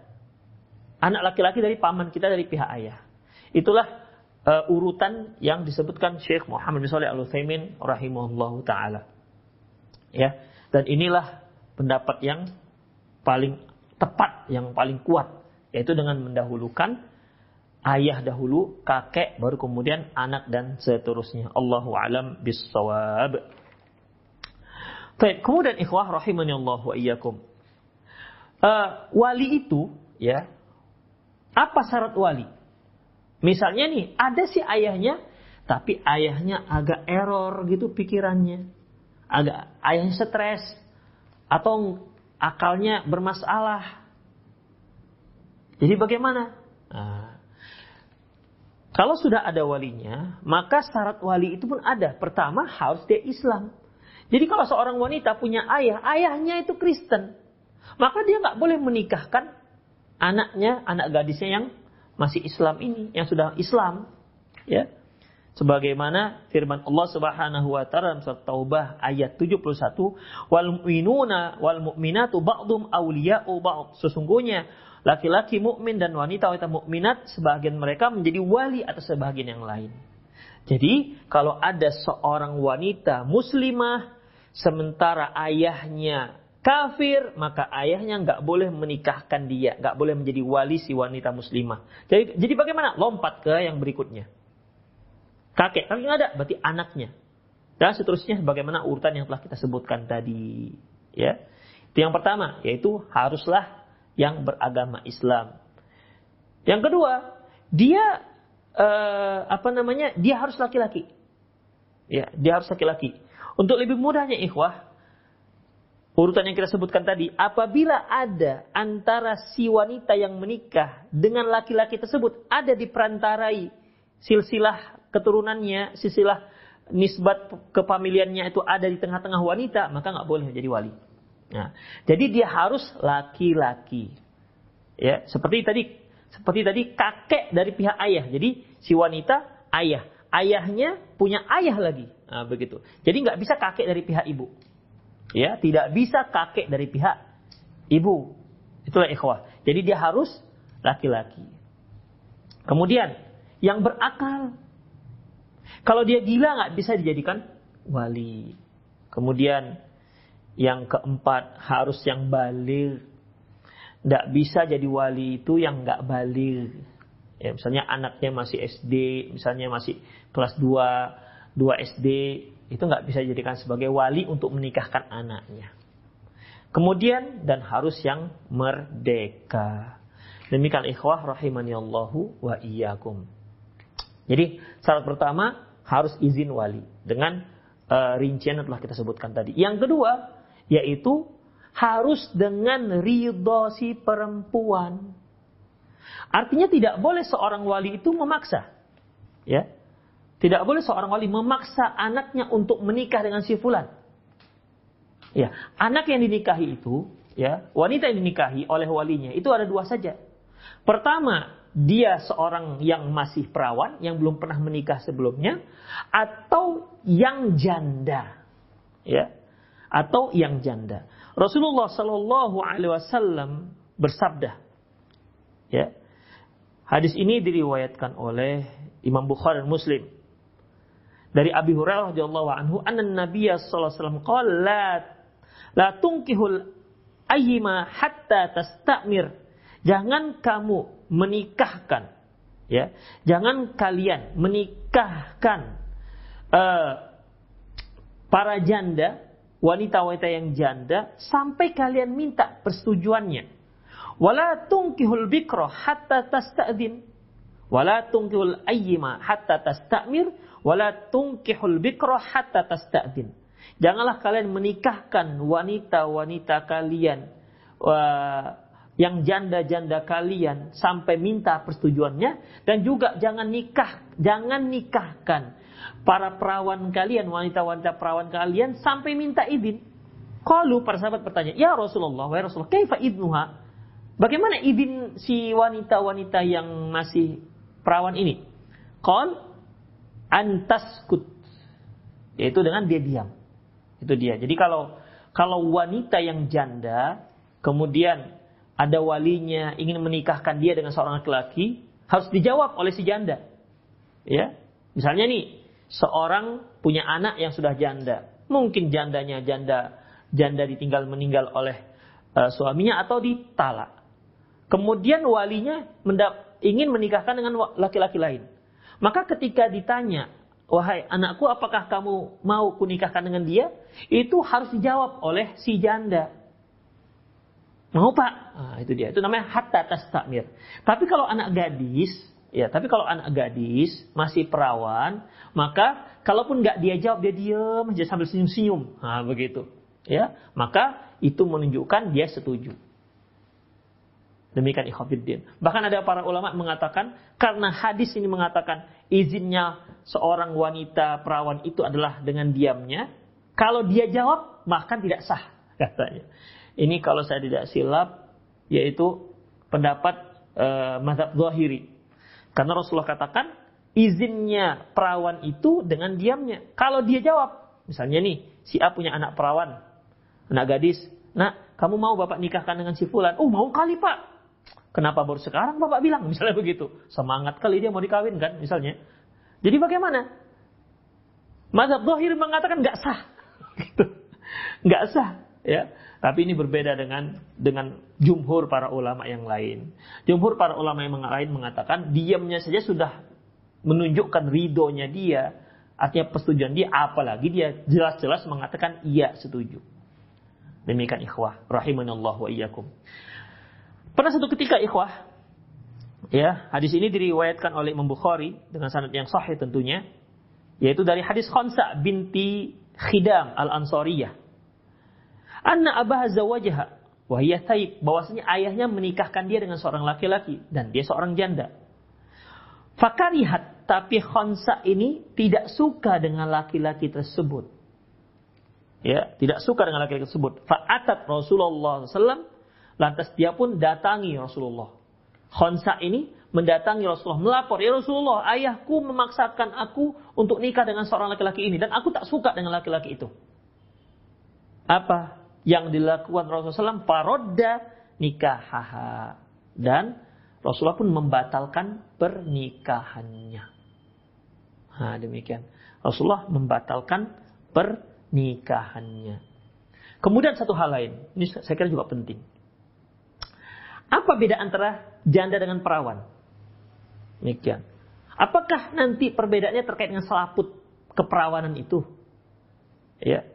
anak laki-laki dari paman kita dari pihak ayah. Itulah uh, urutan yang disebutkan Syekh Muhammad bin Shalih Al Utsaimin rahimahullah taala. Ya, dan inilah pendapat yang paling tepat, yang paling kuat, yaitu dengan mendahulukan ayah dahulu, kakek, baru kemudian anak dan seterusnya. Allahu alam bisawab. Baik, kemudian ikhwah rahimani Allah wa iyyakum uh, wali itu ya apa syarat wali? Misalnya nih ada si ayahnya tapi ayahnya agak error gitu pikirannya. Agak ayahnya stres atau akalnya bermasalah. Jadi bagaimana? Nah, kalau sudah ada walinya, maka syarat wali itu pun ada. Pertama harus dia Islam. Jadi kalau seorang wanita punya ayah, ayahnya itu Kristen maka dia nggak boleh menikahkan anaknya, anak gadisnya yang masih Islam ini, yang sudah Islam, ya. Sebagaimana firman Allah Subhanahu wa taala dalam surat Taubah ayat 71, "Wal mu'minuna wal mu'minatu ba'dhum awliya'u ba'd." Sesungguhnya laki-laki mukmin dan wanita-wanita mukminat sebagian mereka menjadi wali atas sebagian yang lain. Jadi, kalau ada seorang wanita muslimah sementara ayahnya kafir, maka ayahnya nggak boleh menikahkan dia, nggak boleh menjadi wali si wanita muslimah. Jadi, jadi bagaimana? Lompat ke yang berikutnya. Kakek, kakek nggak ada, berarti anaknya. Dan seterusnya bagaimana urutan yang telah kita sebutkan tadi. Ya, itu yang pertama, yaitu haruslah yang beragama Islam. Yang kedua, dia eh, apa namanya? Dia harus laki-laki. Ya, dia harus laki-laki. Untuk lebih mudahnya ikhwah, urutan yang kita sebutkan tadi, apabila ada antara si wanita yang menikah dengan laki-laki tersebut ada di perantarai silsilah keturunannya, silsilah nisbat kepamiliannya itu ada di tengah-tengah wanita, maka nggak boleh jadi wali. Nah, jadi dia harus laki-laki. Ya, seperti tadi, seperti tadi kakek dari pihak ayah. Jadi si wanita ayah, ayahnya punya ayah lagi. Nah, begitu. Jadi nggak bisa kakek dari pihak ibu. Ya, tidak bisa kakek dari pihak ibu. Itulah ikhwah. Jadi dia harus laki-laki. Kemudian yang berakal. Kalau dia gila nggak bisa dijadikan wali. Kemudian yang keempat harus yang balik. Tidak bisa jadi wali itu yang nggak balik. Ya, misalnya anaknya masih SD, misalnya masih kelas 2, 2 SD, itu nggak bisa dijadikan sebagai wali untuk menikahkan anaknya. Kemudian dan harus yang merdeka. Demikian ikhwah rahimani Allahu wa iyyakum. Jadi syarat pertama harus izin wali dengan uh, rincian yang telah kita sebutkan tadi. Yang kedua yaitu harus dengan ridho si perempuan. Artinya tidak boleh seorang wali itu memaksa. Ya. Tidak boleh seorang wali memaksa anaknya untuk menikah dengan si fulan. Ya, anak yang dinikahi itu ya, wanita yang dinikahi oleh walinya itu ada dua saja. Pertama, dia seorang yang masih perawan, yang belum pernah menikah sebelumnya, atau yang janda, ya, atau yang janda. Rasulullah Shallallahu Alaihi Wasallam bersabda, ya, hadis ini diriwayatkan oleh Imam Bukhari dan Muslim dari Abi Hurairah radhiyallahu anhu, anna Nabiya sallallahu alaihi wasallam qala la la tunkihul ayyima hatta tastamir. Jangan kamu menikahkan ya. Jangan kalian menikahkan uh, para janda, wanita-wanita yang janda sampai kalian minta persetujuannya. Wala tunkihul bikra hatta tasta'din. Wala tunkihul ayyima hatta tastamir. Wala tunkihul bikra hatta tasta'din. Janganlah kalian menikahkan wanita-wanita kalian yang janda-janda kalian sampai minta persetujuannya dan juga jangan nikah, jangan nikahkan para perawan kalian, wanita-wanita perawan kalian sampai minta izin. Kalau para sahabat bertanya, "Ya Rasulullah, wa Rasulullah, kaifa idnuha?" Bagaimana izin si wanita-wanita yang masih perawan ini? Qal antaskut. Yaitu dengan dia diam. Itu dia. Jadi kalau kalau wanita yang janda kemudian ada walinya ingin menikahkan dia dengan seorang laki-laki, harus dijawab oleh si janda. Ya, misalnya nih, seorang punya anak yang sudah janda, mungkin jandanya janda janda ditinggal meninggal oleh uh, suaminya atau ditalak. Kemudian walinya mendap, ingin menikahkan dengan laki-laki lain. Maka ketika ditanya, wahai anakku apakah kamu mau kunikahkan dengan dia? Itu harus dijawab oleh si janda. Mau pak? Nah, itu dia. Itu namanya hatta tastamir. Tapi kalau anak gadis, ya, tapi kalau anak gadis masih perawan, maka kalaupun nggak dia jawab, dia diam aja sambil senyum-senyum. Nah, begitu. Ya, maka itu menunjukkan dia setuju. Demikian ikhwafiddin. Bahkan ada para ulama mengatakan karena hadis ini mengatakan izinnya seorang wanita perawan itu adalah dengan diamnya. Kalau dia jawab, bahkan tidak sah katanya. Ini kalau saya tidak silap, yaitu pendapat uh, mazhab zahiri. Karena Rasulullah katakan, izinnya perawan itu dengan diamnya. Kalau dia jawab, misalnya nih, si A punya anak perawan, anak gadis, nah kamu mau bapak nikahkan dengan si Fulan? Oh mau kali pak. Kenapa baru sekarang bapak bilang? [LAUGHS] Misalnya begitu. Semangat kali dia mau dikawinkan misalnya. Jadi bagaimana? Mazhab zahir mengatakan nggak sah. [LAUGHS] Gitu. Nggak sah. Ya. Tapi ini berbeda dengan dengan jumhur para ulama yang lain. Jumhur para ulama yang lain mengatakan diamnya saja sudah menunjukkan ridhonya dia, artinya persetujuan dia, apalagi dia jelas-jelas mengatakan iya setuju. Demikian ikhwah, rahimanallah wa iyyakum. Pada satu ketika ikhwah, ya hadis ini diriwayatkan oleh Imam Bukhari dengan sanad yang sahih tentunya, yaitu dari hadis Khansa binti Khidam al-Ansariyah Anna abah zawajaha. Wahia taib. Bahwasanya ayahnya menikahkan dia dengan seorang laki-laki. Dan dia seorang janda. Fakarihat. Tapi Khonsa ini tidak suka dengan laki-laki tersebut. Ya, tidak suka dengan laki-laki tersebut. Fa'atat Rasulullah SAW. Lantas dia pun datangi Rasulullah. Khonsa ini mendatangi Rasulullah. Melapor, ya Rasulullah, ayahku memaksakan aku untuk nikah dengan seorang laki-laki ini. Dan aku tak suka dengan laki-laki itu. Apa yang dilakukan Rasulullah SAW parodda nikahaha dan Rasulullah pun membatalkan pernikahannya. Nah, demikian. Rasulullah membatalkan pernikahannya. Kemudian satu hal lain, ini saya kira juga penting. Apa beda antara janda dengan perawan? Demikian. Apakah nanti perbedaannya terkait dengan selaput keperawanan itu? Ya.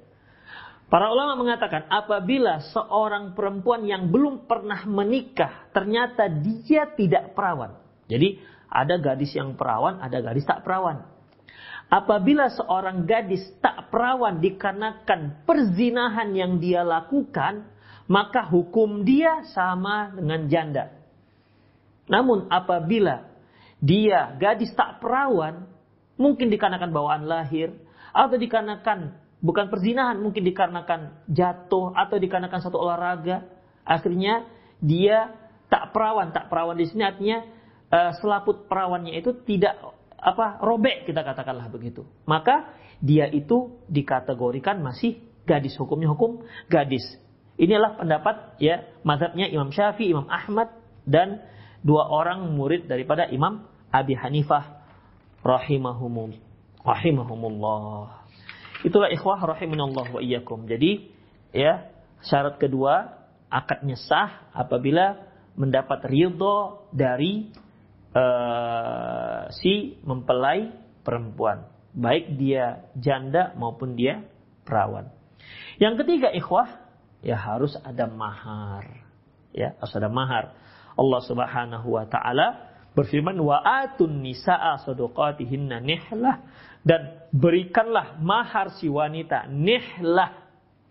Para ulama mengatakan apabila seorang perempuan yang belum pernah menikah ternyata dia tidak perawan. Jadi ada gadis yang perawan, ada gadis tak perawan. Apabila seorang gadis tak perawan dikarenakan perzinahan yang dia lakukan, maka hukum dia sama dengan janda. Namun apabila dia gadis tak perawan, mungkin dikarenakan bawaan lahir atau dikarenakan bukan perzinahan mungkin dikarenakan jatuh atau dikarenakan satu olahraga Akhirnya dia tak perawan, tak perawan di sini artinya uh, selaput perawannya itu tidak apa robek kita katakanlah begitu. Maka dia itu dikategorikan masih gadis hukumnya hukum gadis. Inilah pendapat ya mazhabnya Imam Syafi'i, Imam Ahmad dan dua orang murid daripada Imam Abi Hanifah rahimahumul rahimahumullah. Itulah ikhwah rahimanallah wa iyyakum. Jadi ya syarat kedua akadnya sah apabila mendapat ridho dari uh, si mempelai perempuan, baik dia janda maupun dia perawan. Yang ketiga ikhwah ya harus ada mahar. Ya, harus ada mahar. Allah Subhanahu wa taala berfirman wa atun nisaa sadaqatihinna nihlah dan berikanlah mahar si wanita nihlah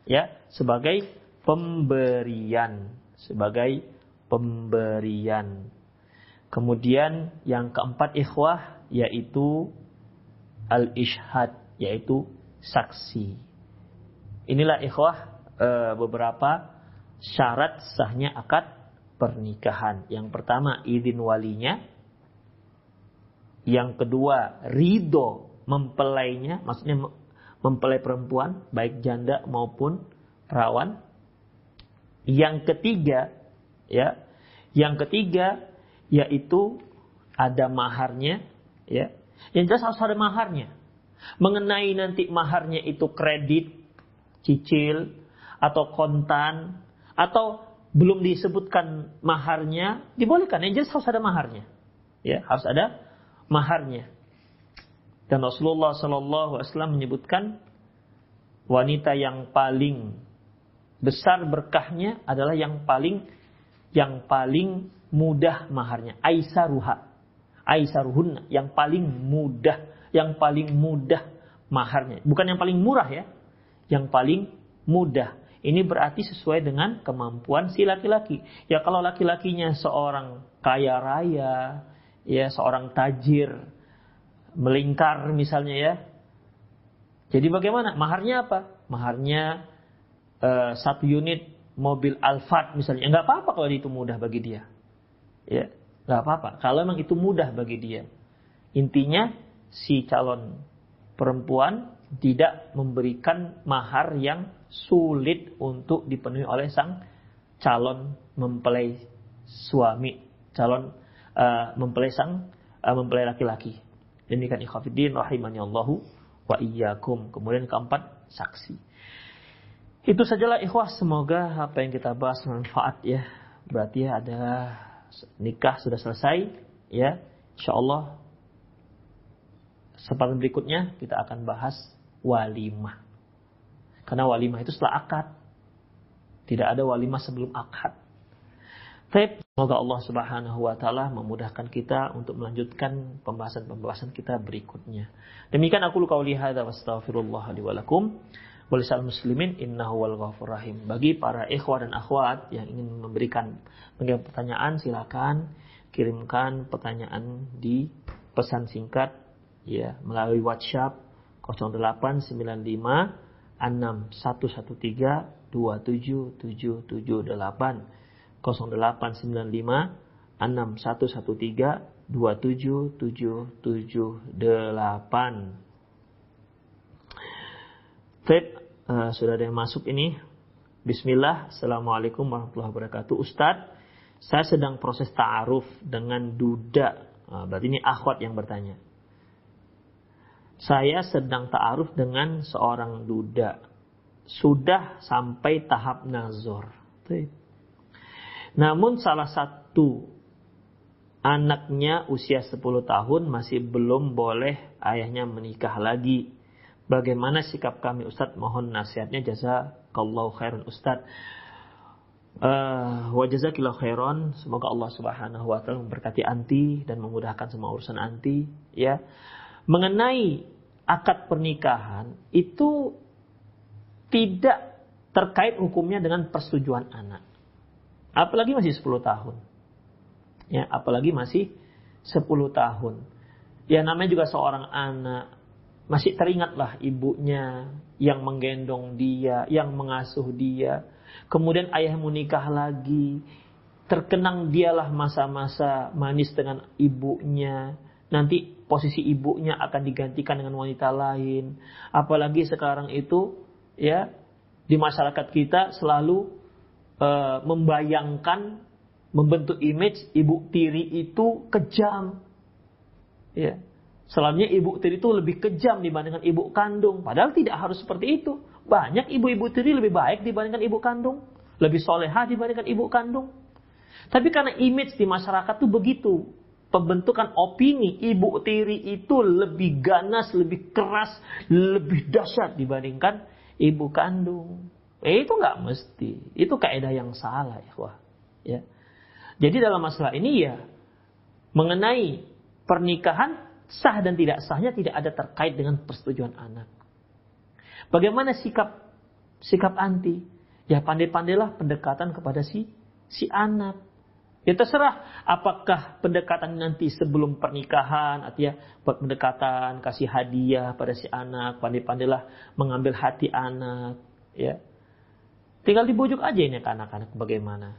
ya sebagai pemberian sebagai pemberian. Kemudian yang keempat ikhwah yaitu al ishad yaitu saksi. Inilah ikhwah e, beberapa syarat sahnya akad pernikahan. Yang pertama izin walinya. Yang kedua, ridho mempelainya, maksudnya mempelai perempuan, baik janda maupun perawan. Yang ketiga, ya, yang ketiga yaitu ada maharnya, ya. Yang jelas harus ada maharnya. Mengenai nanti maharnya itu kredit, cicil, atau kontan, atau belum disebutkan maharnya, dibolehkan. Yang jelas harus ada maharnya. Ya, harus ada maharnya. Dan Rasulullah Shallallahu Alaihi Wasallam menyebutkan wanita yang paling besar berkahnya adalah yang paling yang paling mudah maharnya. Aisaruha. Aisaruhunna. Yang paling mudah. Yang paling mudah maharnya. Bukan yang paling murah ya. Yang paling mudah. Ini berarti sesuai dengan kemampuan si laki-laki. Ya kalau laki-lakinya seorang kaya raya, ya seorang tajir melingkar misalnya ya. Jadi bagaimana? Maharnya apa? Maharnya uh, satu unit mobil Alphard misalnya. Enggak apa-apa kalau itu mudah bagi dia. Ya, enggak apa-apa. Kalau memang itu mudah bagi dia. Intinya si calon perempuan tidak memberikan mahar yang sulit untuk dipenuhi oleh sang calon mempelai suami, calon uh, mempelai sang uh, mempelai laki-laki. Demikian ikhafidin rahimani Allahu wa iyyakum. Kemudian keempat saksi. Itu sajalah ikhwah semoga apa yang kita bahas bermanfaat ya. Berarti ya ada nikah sudah selesai ya. Insyaallah kesempatan berikutnya kita akan bahas walimah. Karena walimah itu setelah akad. Tidak ada walimah sebelum akad. Tapi semoga Allah Subhanahu wa taala memudahkan kita untuk melanjutkan pembahasan-pembahasan kita berikutnya. Demikian aku qauli hadza wastaghfirullah li wa lakum. Walisal muslimin innahu wal ghafur rahim. Bagi para ikhwah dan akhwat yang ingin memberikan pertanyaan silakan kirimkan pertanyaan di pesan singkat ya melalui WhatsApp 0895 6113 27778 0895 6113 27778. Baik, uh, sudah ada yang masuk ini. Bismillah, Assalamualaikum warahmatullahi wabarakatuh. Ustadz, saya sedang proses ta'aruf dengan duda. Uh, berarti ini akhwat yang bertanya. Saya sedang ta'aruf dengan seorang duda. Sudah sampai tahap nazor. Namun salah satu anaknya usia 10 tahun masih belum boleh ayahnya menikah lagi. Bagaimana sikap kami Ustadz? Mohon nasihatnya jazakallahu khairan Ustadz. Uh, wa jazakillahu khairan. Semoga Allah Subhanahu wa taala memberkati anti dan memudahkan semua urusan anti ya. Mengenai akad pernikahan itu tidak terkait hukumnya dengan persetujuan anak. Apalagi masih 10 tahun. Ya, apalagi masih 10 tahun. Ya namanya juga seorang anak. Masih teringatlah ibunya yang menggendong dia, yang mengasuh dia, kemudian ayahmu nikah lagi, terkenang dialah masa-masa manis dengan ibunya, nanti posisi ibunya akan digantikan dengan wanita lain. Apalagi sekarang itu ya di masyarakat kita selalu uh, membayangkan membentuk image ibu tiri itu kejam. Ya. Selamanya ibu tiri itu lebih kejam dibandingkan ibu kandung. Padahal tidak harus seperti itu. Banyak ibu-ibu tiri lebih baik dibandingkan ibu kandung. Lebih soleha dibandingkan ibu kandung. Tapi karena image di masyarakat itu begitu. Pembentukan opini ibu tiri itu lebih ganas, lebih keras, lebih dahsyat dibandingkan ibu kandung. Eh, itu nggak mesti. Itu kaidah yang salah ya. Wah. Ya. Jadi dalam masalah ini ya mengenai pernikahan sah dan tidak sahnya tidak ada terkait dengan persetujuan anak. Bagaimana sikap sikap anti? Ya pandai-pandailah pendekatan kepada si si anak. Ya terserah apakah pendekatan nanti sebelum pernikahan atau ya buat pendekatan kasih hadiah pada si anak, pandai-pandailah mengambil hati anak, ya. Tinggal dibujuk aja ini anak-anak bagaimana.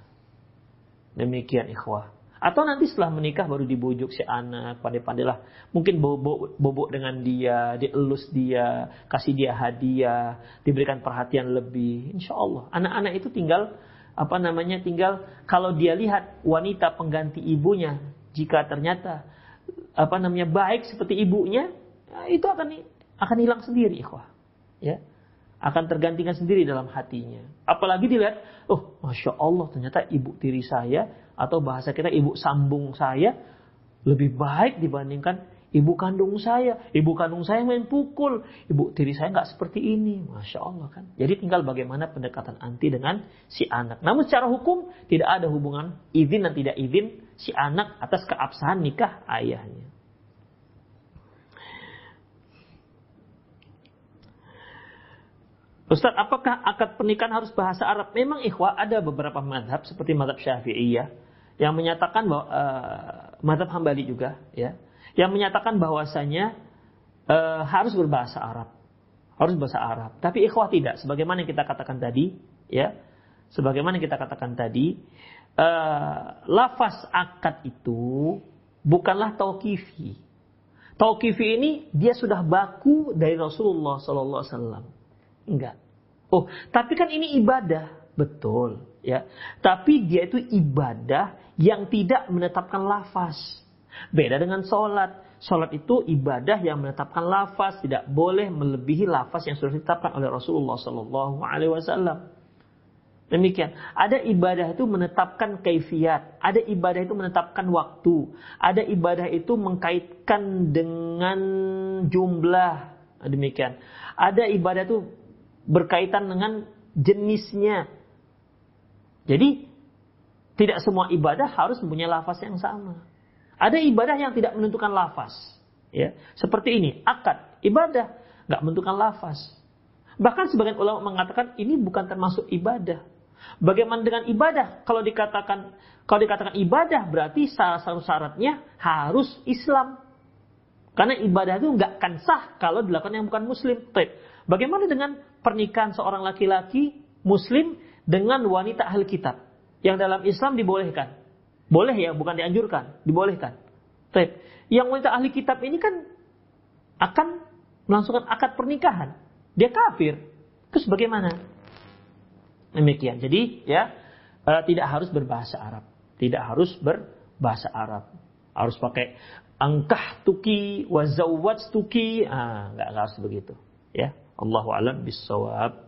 Demikian ikhwah. Atau nanti setelah menikah baru dibujuk si anak, pandai-pandailah. Mungkin bobok, bobok dengan dia, dielus dia, kasih dia hadiah, diberikan perhatian lebih. Insya Allah. Anak-anak itu tinggal, apa namanya, tinggal kalau dia lihat wanita pengganti ibunya, jika ternyata apa namanya baik seperti ibunya, ya itu akan akan hilang sendiri, ikhwah. Ya akan tergantikan sendiri dalam hatinya. Apalagi dilihat, oh masya Allah ternyata ibu tiri saya atau bahasa kita ibu sambung saya lebih baik dibandingkan ibu kandung saya. Ibu kandung saya main pukul, ibu tiri saya nggak seperti ini, masya Allah kan. Jadi tinggal bagaimana pendekatan anti dengan si anak. Namun secara hukum tidak ada hubungan izin dan tidak izin si anak atas keabsahan nikah ayahnya. Ustaz, apakah akad pernikahan harus bahasa Arab? Memang ikhwah ada beberapa madhab seperti madhab Syafi'iyah yang menyatakan bahwa uh, madhab Hambali juga ya, yang menyatakan bahwasanya uh, harus berbahasa Arab. Harus bahasa Arab. Tapi ikhwah tidak, sebagaimana yang kita katakan tadi, ya. Sebagaimana yang kita katakan tadi, uh, lafaz akad itu bukanlah tauqifi. Tauqifi ini dia sudah baku dari Rasulullah wasallam. Enggak. Oh, tapi kan ini ibadah. Betul, ya. Tapi dia itu ibadah yang tidak menetapkan lafaz. Beda dengan sholat. Sholat itu ibadah yang menetapkan lafaz, tidak boleh melebihi lafaz yang sudah ditetapkan oleh Rasulullah Sallallahu Alaihi Wasallam. Demikian. Ada ibadah itu menetapkan kaifiat, ada ibadah itu menetapkan waktu, ada ibadah itu mengkaitkan dengan jumlah. Demikian. Ada ibadah itu berkaitan dengan jenisnya. Jadi tidak semua ibadah harus mempunyai lafaz yang sama. Ada ibadah yang tidak menentukan lafaz. Ya, seperti ini, akad ibadah nggak menentukan lafaz. Bahkan sebagian ulama mengatakan ini bukan termasuk ibadah. Bagaimana dengan ibadah? Kalau dikatakan kalau dikatakan ibadah berarti salah satu syaratnya harus Islam. Karena ibadah itu nggak akan sah kalau dilakukan yang bukan Muslim. Bagaimana dengan pernikahan seorang laki-laki muslim dengan wanita ahli kitab yang dalam Islam dibolehkan. Boleh ya, bukan dianjurkan, dibolehkan. Baik. Yang wanita ahli kitab ini kan akan melangsungkan akad pernikahan. Dia kafir. Terus bagaimana? Demikian. Jadi ya uh, tidak harus berbahasa Arab. Tidak harus berbahasa Arab. Harus pakai angkah tuki, wazawat tuki. Ah, nggak harus begitu. Ya. Allahu alam bisawab.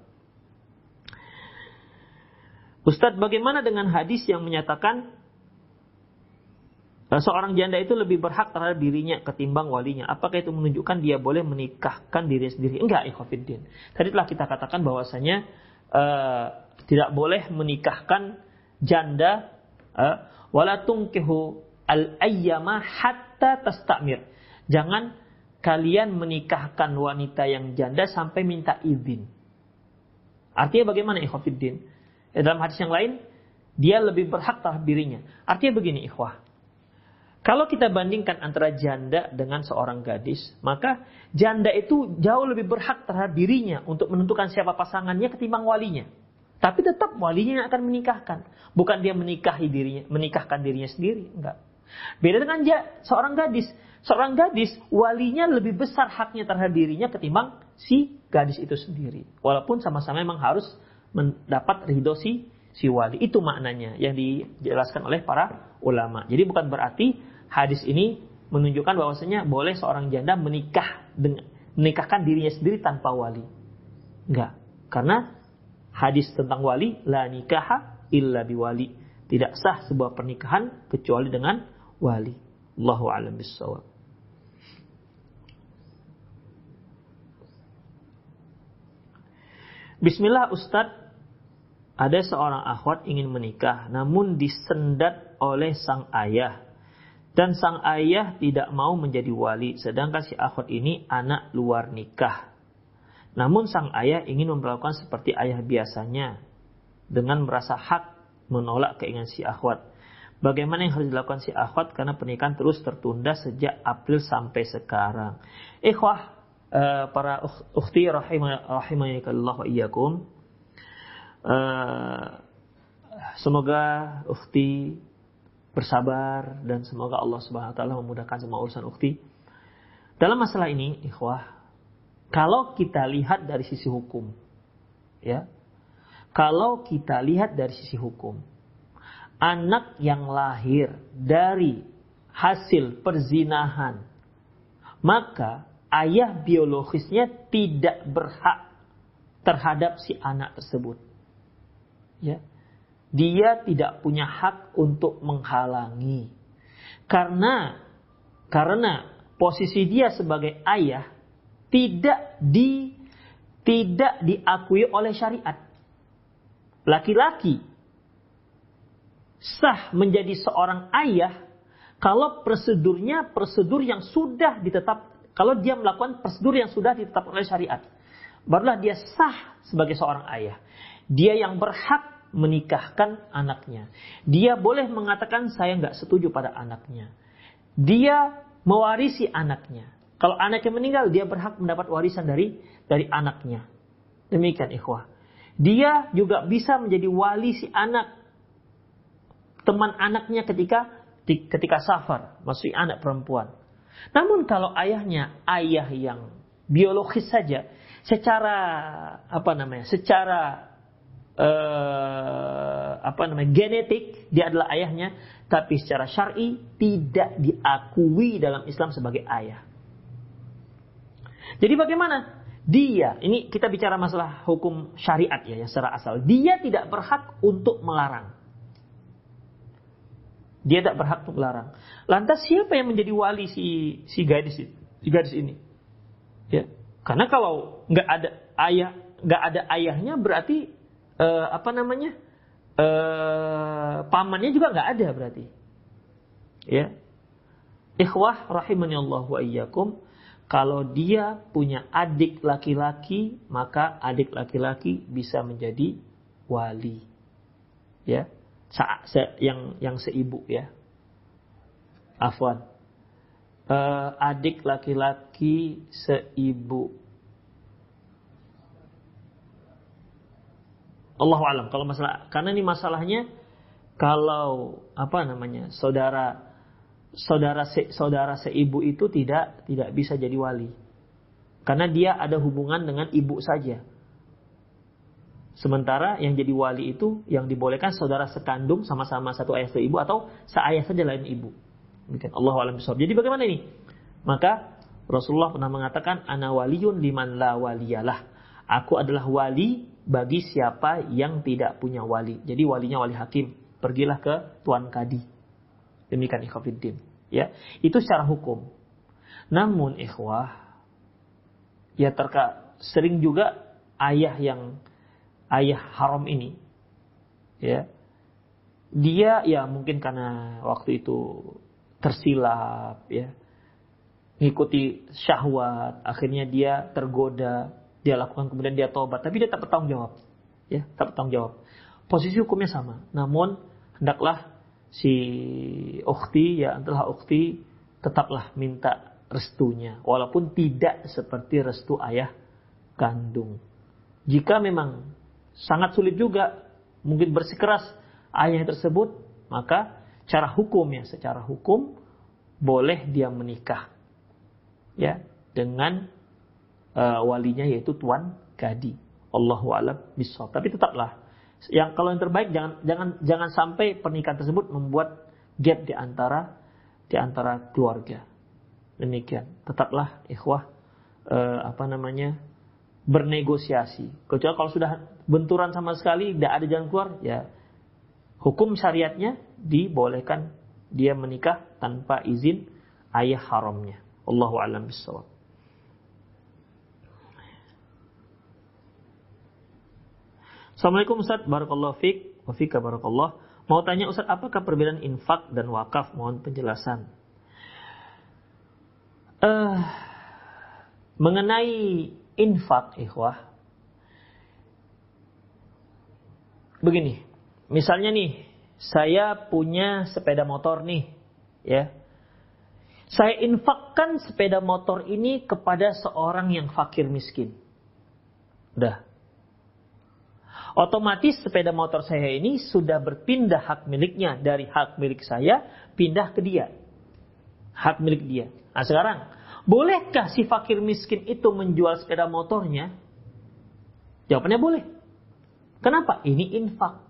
Ustadz, bagaimana dengan hadis yang menyatakan eh, seorang janda itu lebih berhak terhadap dirinya ketimbang walinya? Apakah itu menunjukkan dia boleh menikahkan diri sendiri? Enggak, ikhwafiddin. Tadi telah kita katakan bahwasanya uh, tidak boleh menikahkan janda uh, wala al ayyama hatta tastamir. Jangan kalian menikahkan wanita yang janda sampai minta izin. Artinya bagaimana ikhwafiddin? Ya, dalam hadis yang lain, dia lebih berhak terhadap dirinya. Artinya begini ikhwah. Kalau kita bandingkan antara janda dengan seorang gadis, maka janda itu jauh lebih berhak terhadap dirinya untuk menentukan siapa pasangannya ketimbang walinya. Tapi tetap walinya yang akan menikahkan. Bukan dia menikahi dirinya, menikahkan dirinya sendiri. Enggak. Beda dengan seorang gadis. Seorang gadis, walinya lebih besar haknya terhadap dirinya ketimbang si gadis itu sendiri. Walaupun sama-sama memang harus mendapat ridho si, si wali. Itu maknanya yang dijelaskan oleh para ulama. Jadi bukan berarti hadis ini menunjukkan bahwasanya boleh seorang janda menikah dengan menikahkan dirinya sendiri tanpa wali. Enggak. Karena hadis tentang wali la nikaha illa biwali. Tidak sah sebuah pernikahan kecuali dengan wali. Allahu a'lam bissawab. Bismillah Ustadz, ada seorang akhwat ingin menikah namun disendat oleh sang ayah. Dan sang ayah tidak mau menjadi wali sedangkan si akhwat ini anak luar nikah. Namun sang ayah ingin memperlakukan seperti ayah biasanya dengan merasa hak menolak keinginan si akhwat. Bagaimana yang harus dilakukan si akhwat karena pernikahan terus tertunda sejak April sampai sekarang. Ikhwah, uh, para ukhti rahimahikallah wa iyyakum. Uh, semoga ukhti bersabar dan semoga Allah Subhanahu wa taala memudahkan semua urusan ukhti. Dalam masalah ini, ikhwah, kalau kita lihat dari sisi hukum, ya. Kalau kita lihat dari sisi hukum, anak yang lahir dari hasil perzinahan, maka ayah biologisnya tidak berhak terhadap si anak tersebut. Ya. Dia tidak punya hak untuk menghalangi. Karena karena posisi dia sebagai ayah tidak di tidak diakui oleh syariat. Laki-laki sah menjadi seorang ayah kalau prosedurnya prosedur yang sudah ditetap kalau dia melakukan prosedur yang sudah ditetapkan oleh syariat, barulah dia sah sebagai seorang ayah. Dia yang berhak menikahkan anaknya. Dia boleh mengatakan saya nggak setuju pada anaknya. Dia mewarisi anaknya. Kalau anaknya meninggal, dia berhak mendapat warisan dari dari anaknya. Demikian ikhwah. Dia juga bisa menjadi wali si anak teman anaknya ketika ketika safar, maksudnya anak perempuan. Namun kalau ayahnya ayah yang biologis saja, secara apa namanya, secara uh, apa namanya genetik dia adalah ayahnya, tapi secara syar'i tidak diakui dalam Islam sebagai ayah. Jadi bagaimana? Dia, ini kita bicara masalah hukum syariat ya, yang secara asal. Dia tidak berhak untuk melarang. Dia tak berhak untuk melarang. Lantas siapa yang menjadi wali si si gadis itu, si gadis ini? Ya, karena kalau nggak ada ayah, nggak ada ayahnya berarti uh, apa namanya? Uh, pamannya juga nggak ada berarti. Ya. Ikhwah rahimani Allah wa iyyakum. Kalau dia punya adik laki-laki, maka adik laki-laki bisa menjadi wali. Ya se, yang yang seibu ya. Afwan. Uh, adik laki-laki seibu. Allah alam kalau masalah karena ini masalahnya kalau apa namanya saudara saudara se, saudara seibu itu tidak tidak bisa jadi wali karena dia ada hubungan dengan ibu saja Sementara yang jadi wali itu yang dibolehkan saudara sekandung sama-sama satu ayah satu ibu atau seayah saja lain ibu. Demikian Allah alam bisawab. Jadi bagaimana ini? Maka Rasulullah pernah mengatakan ana waliyun liman la waliyalah. Aku adalah wali bagi siapa yang tidak punya wali. Jadi walinya wali hakim. Pergilah ke tuan kadi. Demikian ikhwafiddin. Ya, itu secara hukum. Namun ikhwah ya terka sering juga ayah yang ayah haram ini. Ya. Dia ya mungkin karena waktu itu tersilap ya. Mengikuti syahwat akhirnya dia tergoda dia lakukan kemudian dia tobat tapi dia tak bertanggung jawab ya tak bertanggung jawab. Posisi hukumnya sama. Namun hendaklah si ukhti ya adalah ukhti tetaplah minta restunya. Walaupun tidak seperti restu ayah kandung. Jika memang sangat sulit juga mungkin bersikeras ayah tersebut, maka cara hukumnya secara hukum boleh dia menikah ya dengan uh, walinya yaitu tuan gadi. Allahu alam bisa. Tapi tetaplah yang kalau yang terbaik jangan jangan jangan sampai pernikahan tersebut membuat gap di antara di antara keluarga. Demikian. Tetaplah ikhwah uh, apa namanya bernegosiasi. Kecuali kalau sudah benturan sama sekali, tidak ada jalan keluar, ya hukum syariatnya dibolehkan dia menikah tanpa izin ayah haramnya. Allahu a'lam bishawab. Assalamualaikum Ustaz, Barakallahu Fik, wa fika Barakallah. Mau tanya Ustaz, apakah perbedaan infak dan wakaf? Mohon penjelasan. Uh, mengenai infak ikhwah. Begini, misalnya nih, saya punya sepeda motor nih, ya. Saya infakkan sepeda motor ini kepada seorang yang fakir miskin. Udah. Otomatis sepeda motor saya ini sudah berpindah hak miliknya dari hak milik saya pindah ke dia. Hak milik dia. Nah sekarang Bolehkah si fakir miskin itu menjual sepeda motornya? Jawabannya boleh. Kenapa? Ini infak.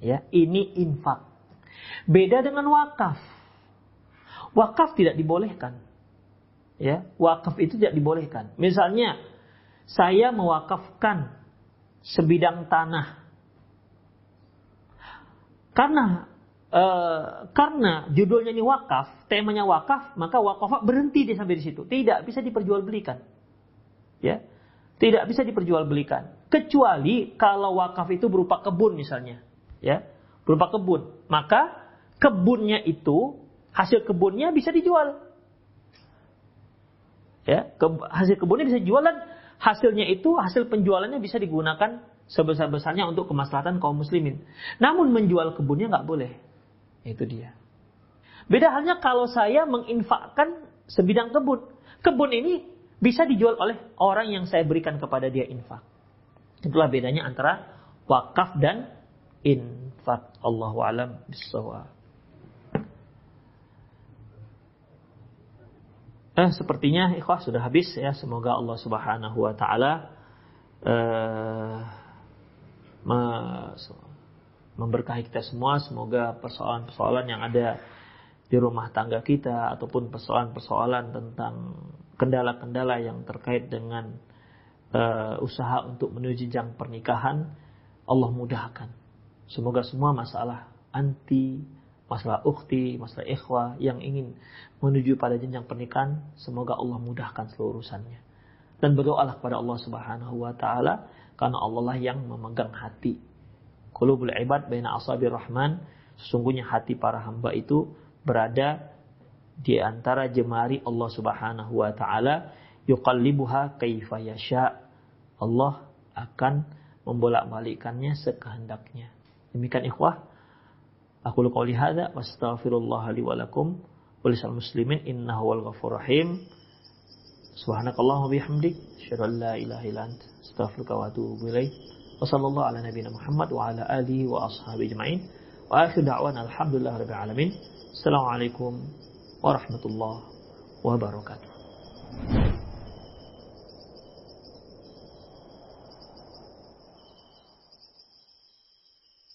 Ya, ini infak. Beda dengan wakaf. Wakaf tidak dibolehkan. Ya, wakaf itu tidak dibolehkan. Misalnya, saya mewakafkan sebidang tanah. Karena e, karena judulnya ini wakaf, temanya wakaf, maka wakaf berhenti di sampai di situ. Tidak bisa diperjualbelikan. Ya. Tidak bisa diperjualbelikan. Kecuali kalau wakaf itu berupa kebun misalnya. Ya. Berupa kebun. Maka kebunnya itu, hasil kebunnya bisa dijual. Ya, ke, hasil kebunnya bisa dijual dan hasilnya itu, hasil penjualannya bisa digunakan sebesar-besarnya untuk kemaslahatan kaum muslimin. Namun menjual kebunnya nggak boleh. Itu dia. Beda halnya kalau saya menginfakkan sebidang kebun. Kebun ini bisa dijual oleh orang yang saya berikan kepada dia infak. Itulah bedanya antara wakaf dan infak. Allahu alam. Eh, sepertinya ikhwah sudah habis ya. Semoga Allah Subhanahu wa taala uh, memberkahi kita semua. Semoga persoalan-persoalan yang ada di rumah tangga kita ataupun persoalan-persoalan tentang kendala-kendala yang terkait dengan uh, usaha untuk menuju jang pernikahan Allah mudahkan. Semoga semua masalah anti, masalah ukhti, masalah ikhwah yang ingin menuju pada jenjang pernikahan, semoga Allah mudahkan seluruh urusannya. Dan berdoalah kepada Allah Subhanahu wa taala karena Allah lah yang memegang hati Qulubul ibad baina asabir rahman. Sesungguhnya hati para hamba itu berada di antara jemari Allah Subhanahu wa taala yuqallibuha kaifa yasha. Allah akan membolak-balikkannya sekehendaknya. Demikian ikhwah. Aku lu qouli hadza wa lakum wa muslimin innahu wal ghafur rahim. Subhanakallahumma bihamdik, asyhadu an la ilaha. وصلى الله على نبينا محمد وعلى آله وأصحابه أجمعين. وآخر دعوانا الحمد لله رب العالمين. السلام عليكم ورحمة الله وبركاته.